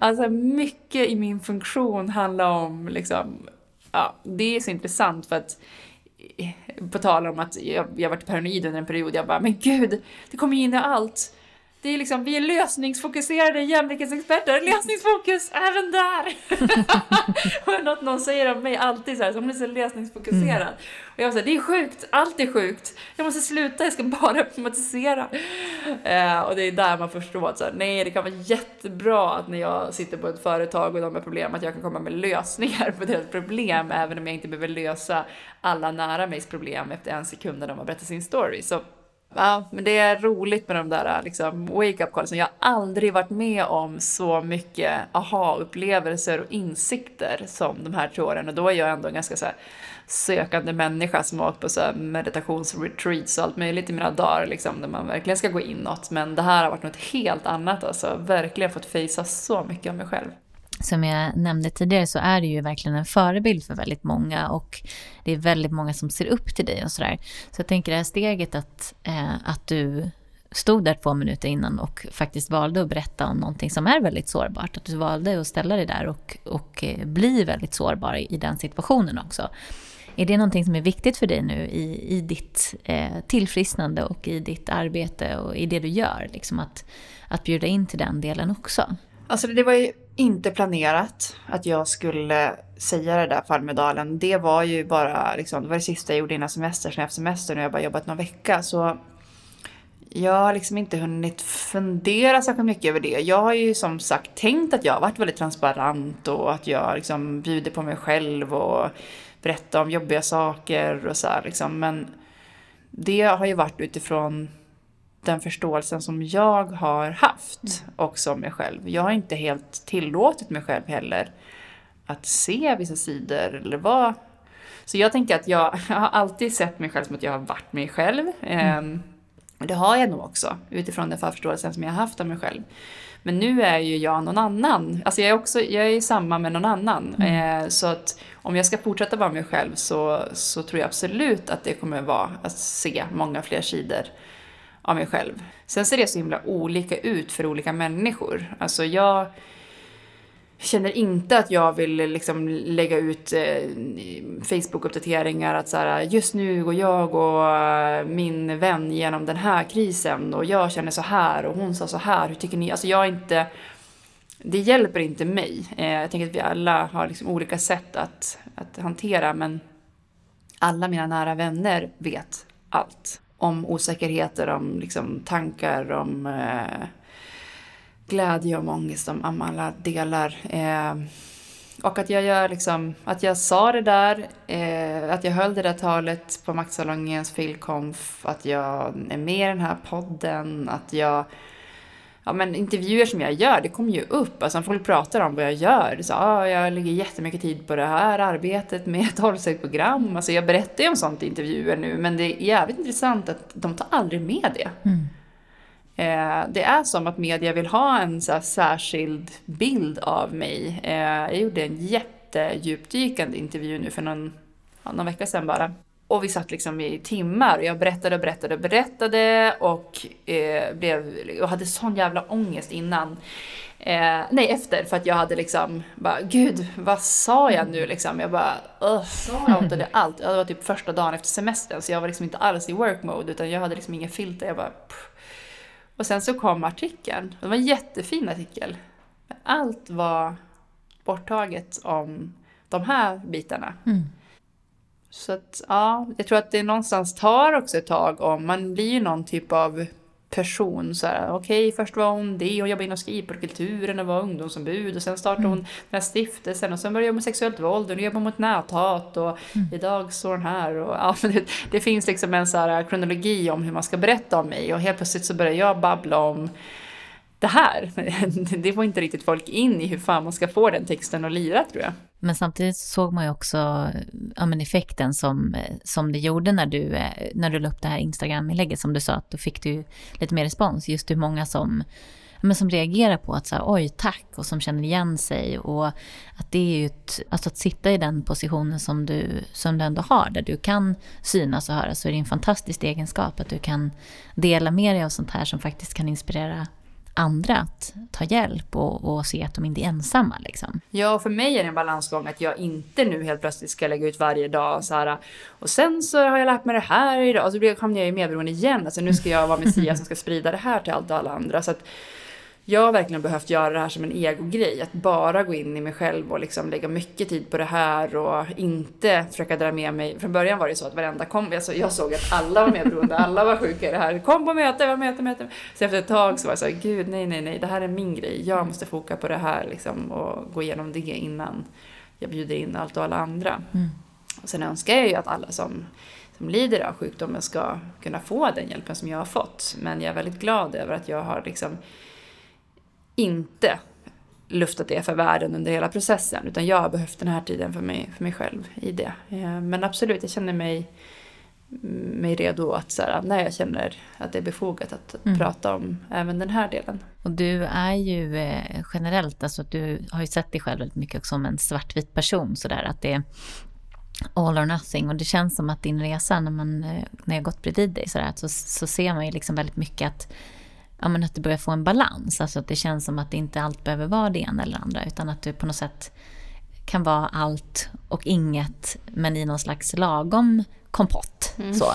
alltså mycket i min funktion handlar om liksom, ja, det är så intressant för att på tal om att jag, jag varit paranoid under en period, jag bara, men gud, det kommer in i allt. Det är liksom, vi är lösningsfokuserade jämlikhetsexperter, lösningsfokus även där! och något någon säger om mig alltid så här, som är så lösningsfokuserad. Mm. Och jag säger det är sjukt, allt är sjukt. Jag måste sluta, jag ska bara automatisera. Eh, och det är där man förstår att så här, nej, det kan vara jättebra att när jag sitter på ett företag och de har problem, att jag kan komma med lösningar på deras problem, även om jag inte behöver lösa alla nära mig problem efter en sekund när de har berättat sin story. Så Ja, men det är roligt med de där liksom, wake-up callsen. Jag har aldrig varit med om så mycket aha-upplevelser och insikter som de här två åren. Och då är jag ändå en ganska så här, sökande människa som har åkt på så här meditationsretreats och allt möjligt i mina dagar, liksom, där man verkligen ska gå inåt. Men det här har varit något helt annat, alltså. Verkligen fått fejsa så mycket av mig själv som jag nämnde tidigare så är du ju verkligen en förebild för väldigt många och det är väldigt många som ser upp till dig och sådär. Så jag tänker det här steget att, eh, att du stod där två minuter innan och faktiskt valde att berätta om någonting som är väldigt sårbart. Att du valde att ställa dig där och, och eh, bli väldigt sårbar i den situationen också. Är det någonting som är viktigt för dig nu i, i ditt eh, tillfrisknande och i ditt arbete och i det du gör? Liksom att, att bjuda in till den delen också? Alltså det var ju inte planerat att jag skulle säga det där på Almedalen. Det var ju bara liksom, det var det sista jag gjorde innan semester. Sen efter semestern och jag bara jobbat någon vecka så Jag har liksom inte hunnit fundera särskilt mycket över det. Jag har ju som sagt tänkt att jag har varit väldigt transparent och att jag liksom bjuder på mig själv och berättar om jobbiga saker och så här liksom. Men det har ju varit utifrån den förståelsen som jag har haft också om mig själv. Jag har inte helt tillåtit mig själv heller att se vissa sidor eller vara så jag tänker att jag, jag har alltid sett mig själv som att jag har varit mig själv. Mm. Det har jag nog också, utifrån den förförståelsen som jag har haft av mig själv. Men nu är ju jag någon annan. Alltså jag är, också, jag är samma med någon annan. Mm. Eh, så att om jag ska fortsätta vara mig själv så, så tror jag absolut att det kommer vara att se många fler sidor av mig själv. Sen ser det så himla olika ut för olika människor. Alltså jag känner inte att jag vill liksom lägga ut eh, Facebook-uppdateringar att så här, just nu går jag och eh, min vän genom den här krisen och jag känner så här och hon sa så här, hur tycker ni? Alltså jag är inte, det hjälper inte mig. Eh, jag tänker att vi alla har liksom olika sätt att, att hantera men alla mina nära vänner vet allt. Om osäkerheter, om liksom tankar, om eh, glädje och ångest om alla delar. Eh, och att jag gör liksom, att jag sa det där, eh, att jag höll det där talet på Maktsalongens filkonf, att jag är med i den här podden, att jag Ja men intervjuer som jag gör, det kommer ju upp. Alltså folk pratar om vad jag gör. Så, ah, jag lägger jättemycket tid på det här arbetet med ett hållsättprogram. Alltså jag berättar ju om sånt i intervjuer nu, men det är jävligt intressant att de tar aldrig med det. Mm. Eh, det är som att media vill ha en så särskild bild av mig. Eh, jag gjorde en jättedjupdykande intervju nu för någon, någon vecka sedan bara. Och vi satt liksom i timmar och jag berättade och berättade och berättade och, eh, blev, jag hade sån jävla ångest innan. Eh, nej, efter för att jag hade liksom bara, gud, vad sa jag nu liksom? Jag bara, ”sa jag ångade allt. Det var typ första dagen efter semestern så jag var liksom inte alls i work mode utan jag hade liksom inga filter. Jag bara, pff. Och sen så kom artikeln. Det var en jättefin artikel. Allt var borttaget om de här bitarna. Mm. Så att, ja, jag tror att det någonstans tar också ett tag om man blir ju någon typ av person. Så här, okej, okay, först var hon det, hon jobbade inom skrivkulturen och var ungdomsombud och sen startade hon mm. den här stiftelsen och sen började jobba med sexuellt våld och nu jobbar hon mot näthat och mm. idag står hon här och ja, det, det finns liksom en så här kronologi om hur man ska berätta om mig och helt plötsligt så börjar jag babbla om det här. Det får inte riktigt folk in i hur fan man ska få den texten att lira tror jag. Men samtidigt såg man ju också ja, men effekten som, som det gjorde när du, eh, när du la upp det här Instagram-inlägget som du sa att då fick du lite mer respons. Just hur många som, men som reagerar på att så här, oj tack och som känner igen sig och att det är ju ett, alltså att sitta i den positionen som du, som du ändå har där du kan synas och höras så är det en fantastisk egenskap att du kan dela med dig av sånt här som faktiskt kan inspirera andra att ta hjälp och, och se att de inte är ensamma. Liksom. Ja, för mig är det en balansgång att jag inte nu helt plötsligt ska lägga ut varje dag så här. Och sen så har jag lärt mig det här idag och så hamnar jag i medberoende igen. Alltså nu ska jag vara Messias som ska sprida det här till allt och alla andra. Så att jag har verkligen behövt göra det här som en egogrej. Att bara gå in i mig själv och liksom lägga mycket tid på det här och inte försöka dra med mig. Från början var det så att varenda kom, alltså jag såg att alla var medberoende, alla var sjuka i det här. Kom på möte, var möte, möte. Så efter ett tag så var jag så här, gud nej, nej, nej, det här är min grej. Jag måste foka på det här liksom och gå igenom det innan jag bjuder in allt och alla andra. Mm. Och sen önskar jag ju att alla som som lider av sjukdomen ska kunna få den hjälpen som jag har fått. Men jag är väldigt glad över att jag har liksom inte luftat det för världen under hela processen. Utan jag har behövt den här tiden för mig, för mig själv i det. Eh, men absolut, jag känner mig, mig redo att så här, när jag känner att det är befogat att mm. prata om även den här delen. Och du är ju eh, generellt, alltså du har ju sett dig själv väldigt mycket som en svartvit person sådär att det är all or nothing och det känns som att din resa när man eh, när jag gått bredvid dig sådär så, så ser man ju liksom väldigt mycket att ja, men att du börjar få en balans. Alltså att det känns som att det inte allt behöver vara det ena eller andra. Utan att du på något sätt kan vara allt och inget men i någon slags lagom kompott. Mm. Så.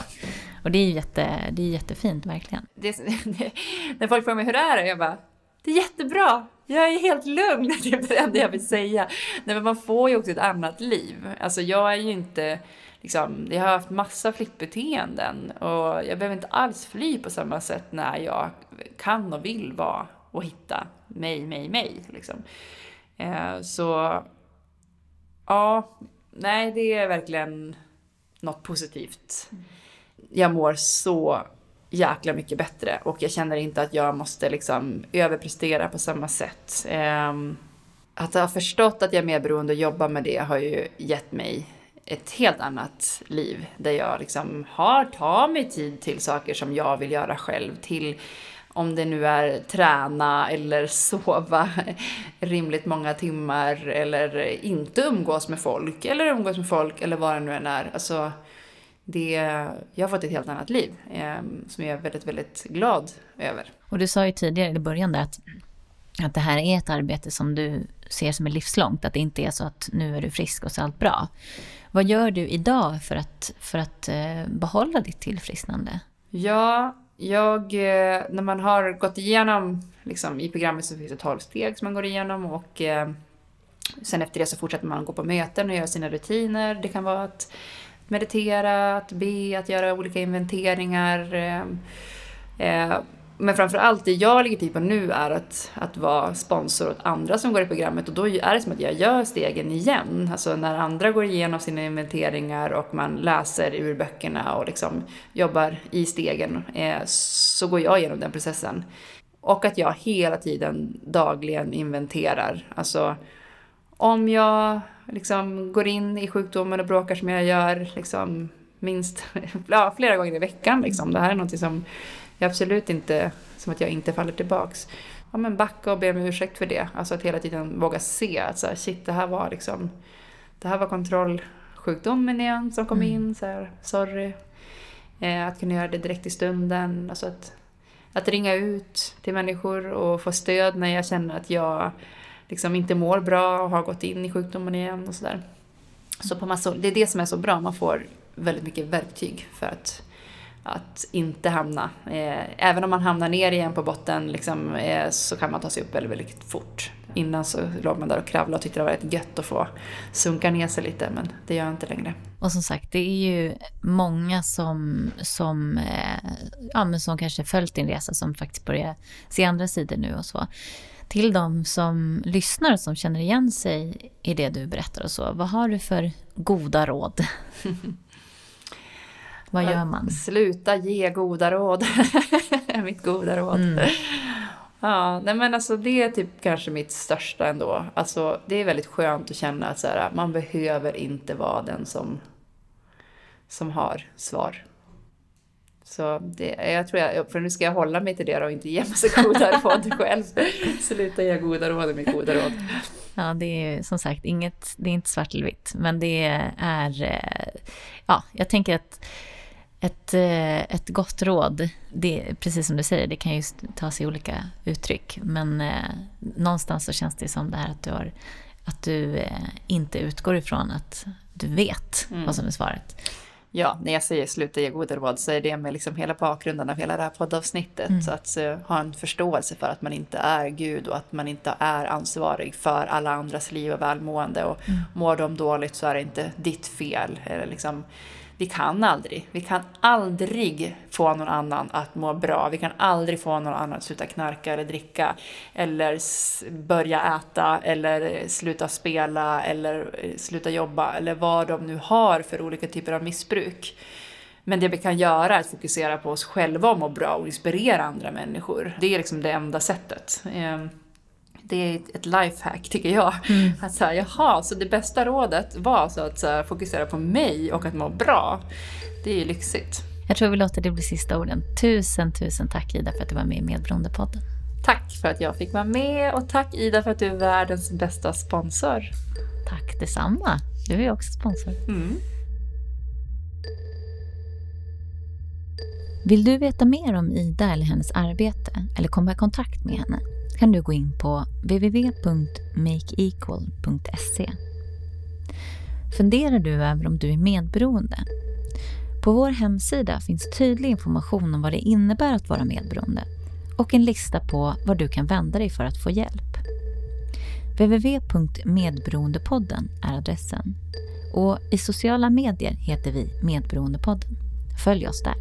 Och det är, jätte, det är jättefint verkligen. Det, det, när folk frågar mig hur det är jag bara, det är jättebra. Jag är helt lugn, det är det enda jag vill säga. Nej, men man får ju också ett annat liv. Alltså jag är ju inte, liksom, jag har haft massa flyttbeteenden och jag behöver inte alls fly på samma sätt när jag kan och vill vara och hitta mig, mig, mig. Liksom. Eh, så, ja, nej det är verkligen något positivt. Jag mår så jäkla mycket bättre och jag känner inte att jag måste liksom överprestera på samma sätt. Um, att ha förstått att jag är medberoende och jobba med det har ju gett mig ett helt annat liv där jag liksom har, tar mig tid till saker som jag vill göra själv, till om det nu är träna eller sova rimligt många timmar eller inte umgås med folk eller umgås med folk eller vad det nu än är. Alltså, det, jag har fått ett helt annat liv eh, som jag är väldigt, väldigt glad över. Och du sa ju tidigare i början där att, att det här är ett arbete som du ser som är livslångt, att det inte är så att nu är du frisk och så är allt bra. Vad gör du idag för att, för att eh, behålla ditt tillfrisknande? Ja, jag, eh, när man har gått igenom, liksom, i programmet så finns det 12 steg som man går igenom och eh, sen efter det så fortsätter man gå på möten och göra sina rutiner. Det kan vara att meditera, att be, att göra olika inventeringar. Eh, eh, men framför allt det jag ligger tid på nu är att, att vara sponsor åt andra som går i programmet och då är det som att jag gör stegen igen. Alltså när andra går igenom sina inventeringar och man läser ur böckerna och liksom jobbar i stegen eh, så går jag igenom den processen. Och att jag hela tiden dagligen inventerar. Alltså om jag liksom går in i sjukdomen och bråkar som jag gör liksom minst ja, flera gånger i veckan. Liksom. Det här är något som jag absolut inte, som att jag inte faller tillbaks. Ja men backa och be om ursäkt för det. Alltså att hela tiden våga se att så här, shit det här var liksom, det här var kontrollsjukdomen igen som kom mm. in. Så här, sorry. Eh, att kunna göra det direkt i stunden. Alltså att, att ringa ut till människor och få stöd när jag känner att jag liksom inte mår bra och har gått in i sjukdomen igen och sådär. Så på massor, det är det som är så bra, man får väldigt mycket verktyg för att, att inte hamna. Eh, även om man hamnar ner igen på botten liksom, eh, så kan man ta sig upp väldigt, väldigt fort. Innan så låg man där och kravlade och tyckte det var rätt gött att få sunka ner sig lite, men det gör jag inte längre. Och som sagt, det är ju många som, som, eh, ja, men som kanske följt din resa som faktiskt börjar se andra sidor nu och så till de som lyssnar och som känner igen sig i det du berättar och så. Vad har du för goda råd? Vad gör man? Sluta ge goda råd. mitt goda råd. Mm. Ja, nej men alltså det är typ kanske mitt största ändå. Alltså det är väldigt skönt att känna att så här, man behöver inte vara den som, som har svar. Så det, jag tror jag, för nu ska jag hålla mig till det och inte ge massa goda råd själv. Sluta ge goda råd är mitt goda råd. Ja, det är som sagt inget, det är inte svart eller vitt, men det är, eh, ja, jag tänker att ett, eh, ett gott råd, det, precis som du säger, det kan ju ta sig olika uttryck, men eh, någonstans så känns det som det här att du, har, att du eh, inte utgår ifrån att du vet mm. vad som är svaret. Ja, när jag säger sluta ge goda råd så är det med liksom hela bakgrunden av hela det här poddavsnittet. Mm. Så att uh, ha en förståelse för att man inte är Gud och att man inte är ansvarig för alla andras liv och välmående. Och mm. mår de dåligt så är det inte ditt fel. Eller liksom, vi kan aldrig, vi kan aldrig få någon annan att må bra. Vi kan aldrig få någon annan att sluta knarka eller dricka eller börja äta eller eh, sluta spela eller eh, sluta jobba eller vad de nu har för olika typer av missbruk. Men det vi kan göra är att fokusera på oss själva och må bra och inspirera andra människor. Det är liksom det enda sättet. Ehm, det är ett lifehack tycker jag. Mm. Att så här, jaha, så det bästa rådet var alltså att här, fokusera på mig och att må bra. Det är ju lyxigt. Jag tror vi låter det bli sista orden. Tusen, tusen tack Ida för att du var med i Medberoendepodden. Tack för att jag fick vara med och tack Ida för att du är världens bästa sponsor. Tack detsamma. Du är också sponsor. Mm. Vill du veta mer om Ida eller hennes arbete eller komma i kontakt med henne kan du gå in på www.makeequal.se. Funderar du över om du är medberoende? På vår hemsida finns tydlig information om vad det innebär att vara medberoende och en lista på var du kan vända dig för att få hjälp. www.medberoendepodden är adressen och i sociala medier heter vi Medberoendepodden. Följ oss där.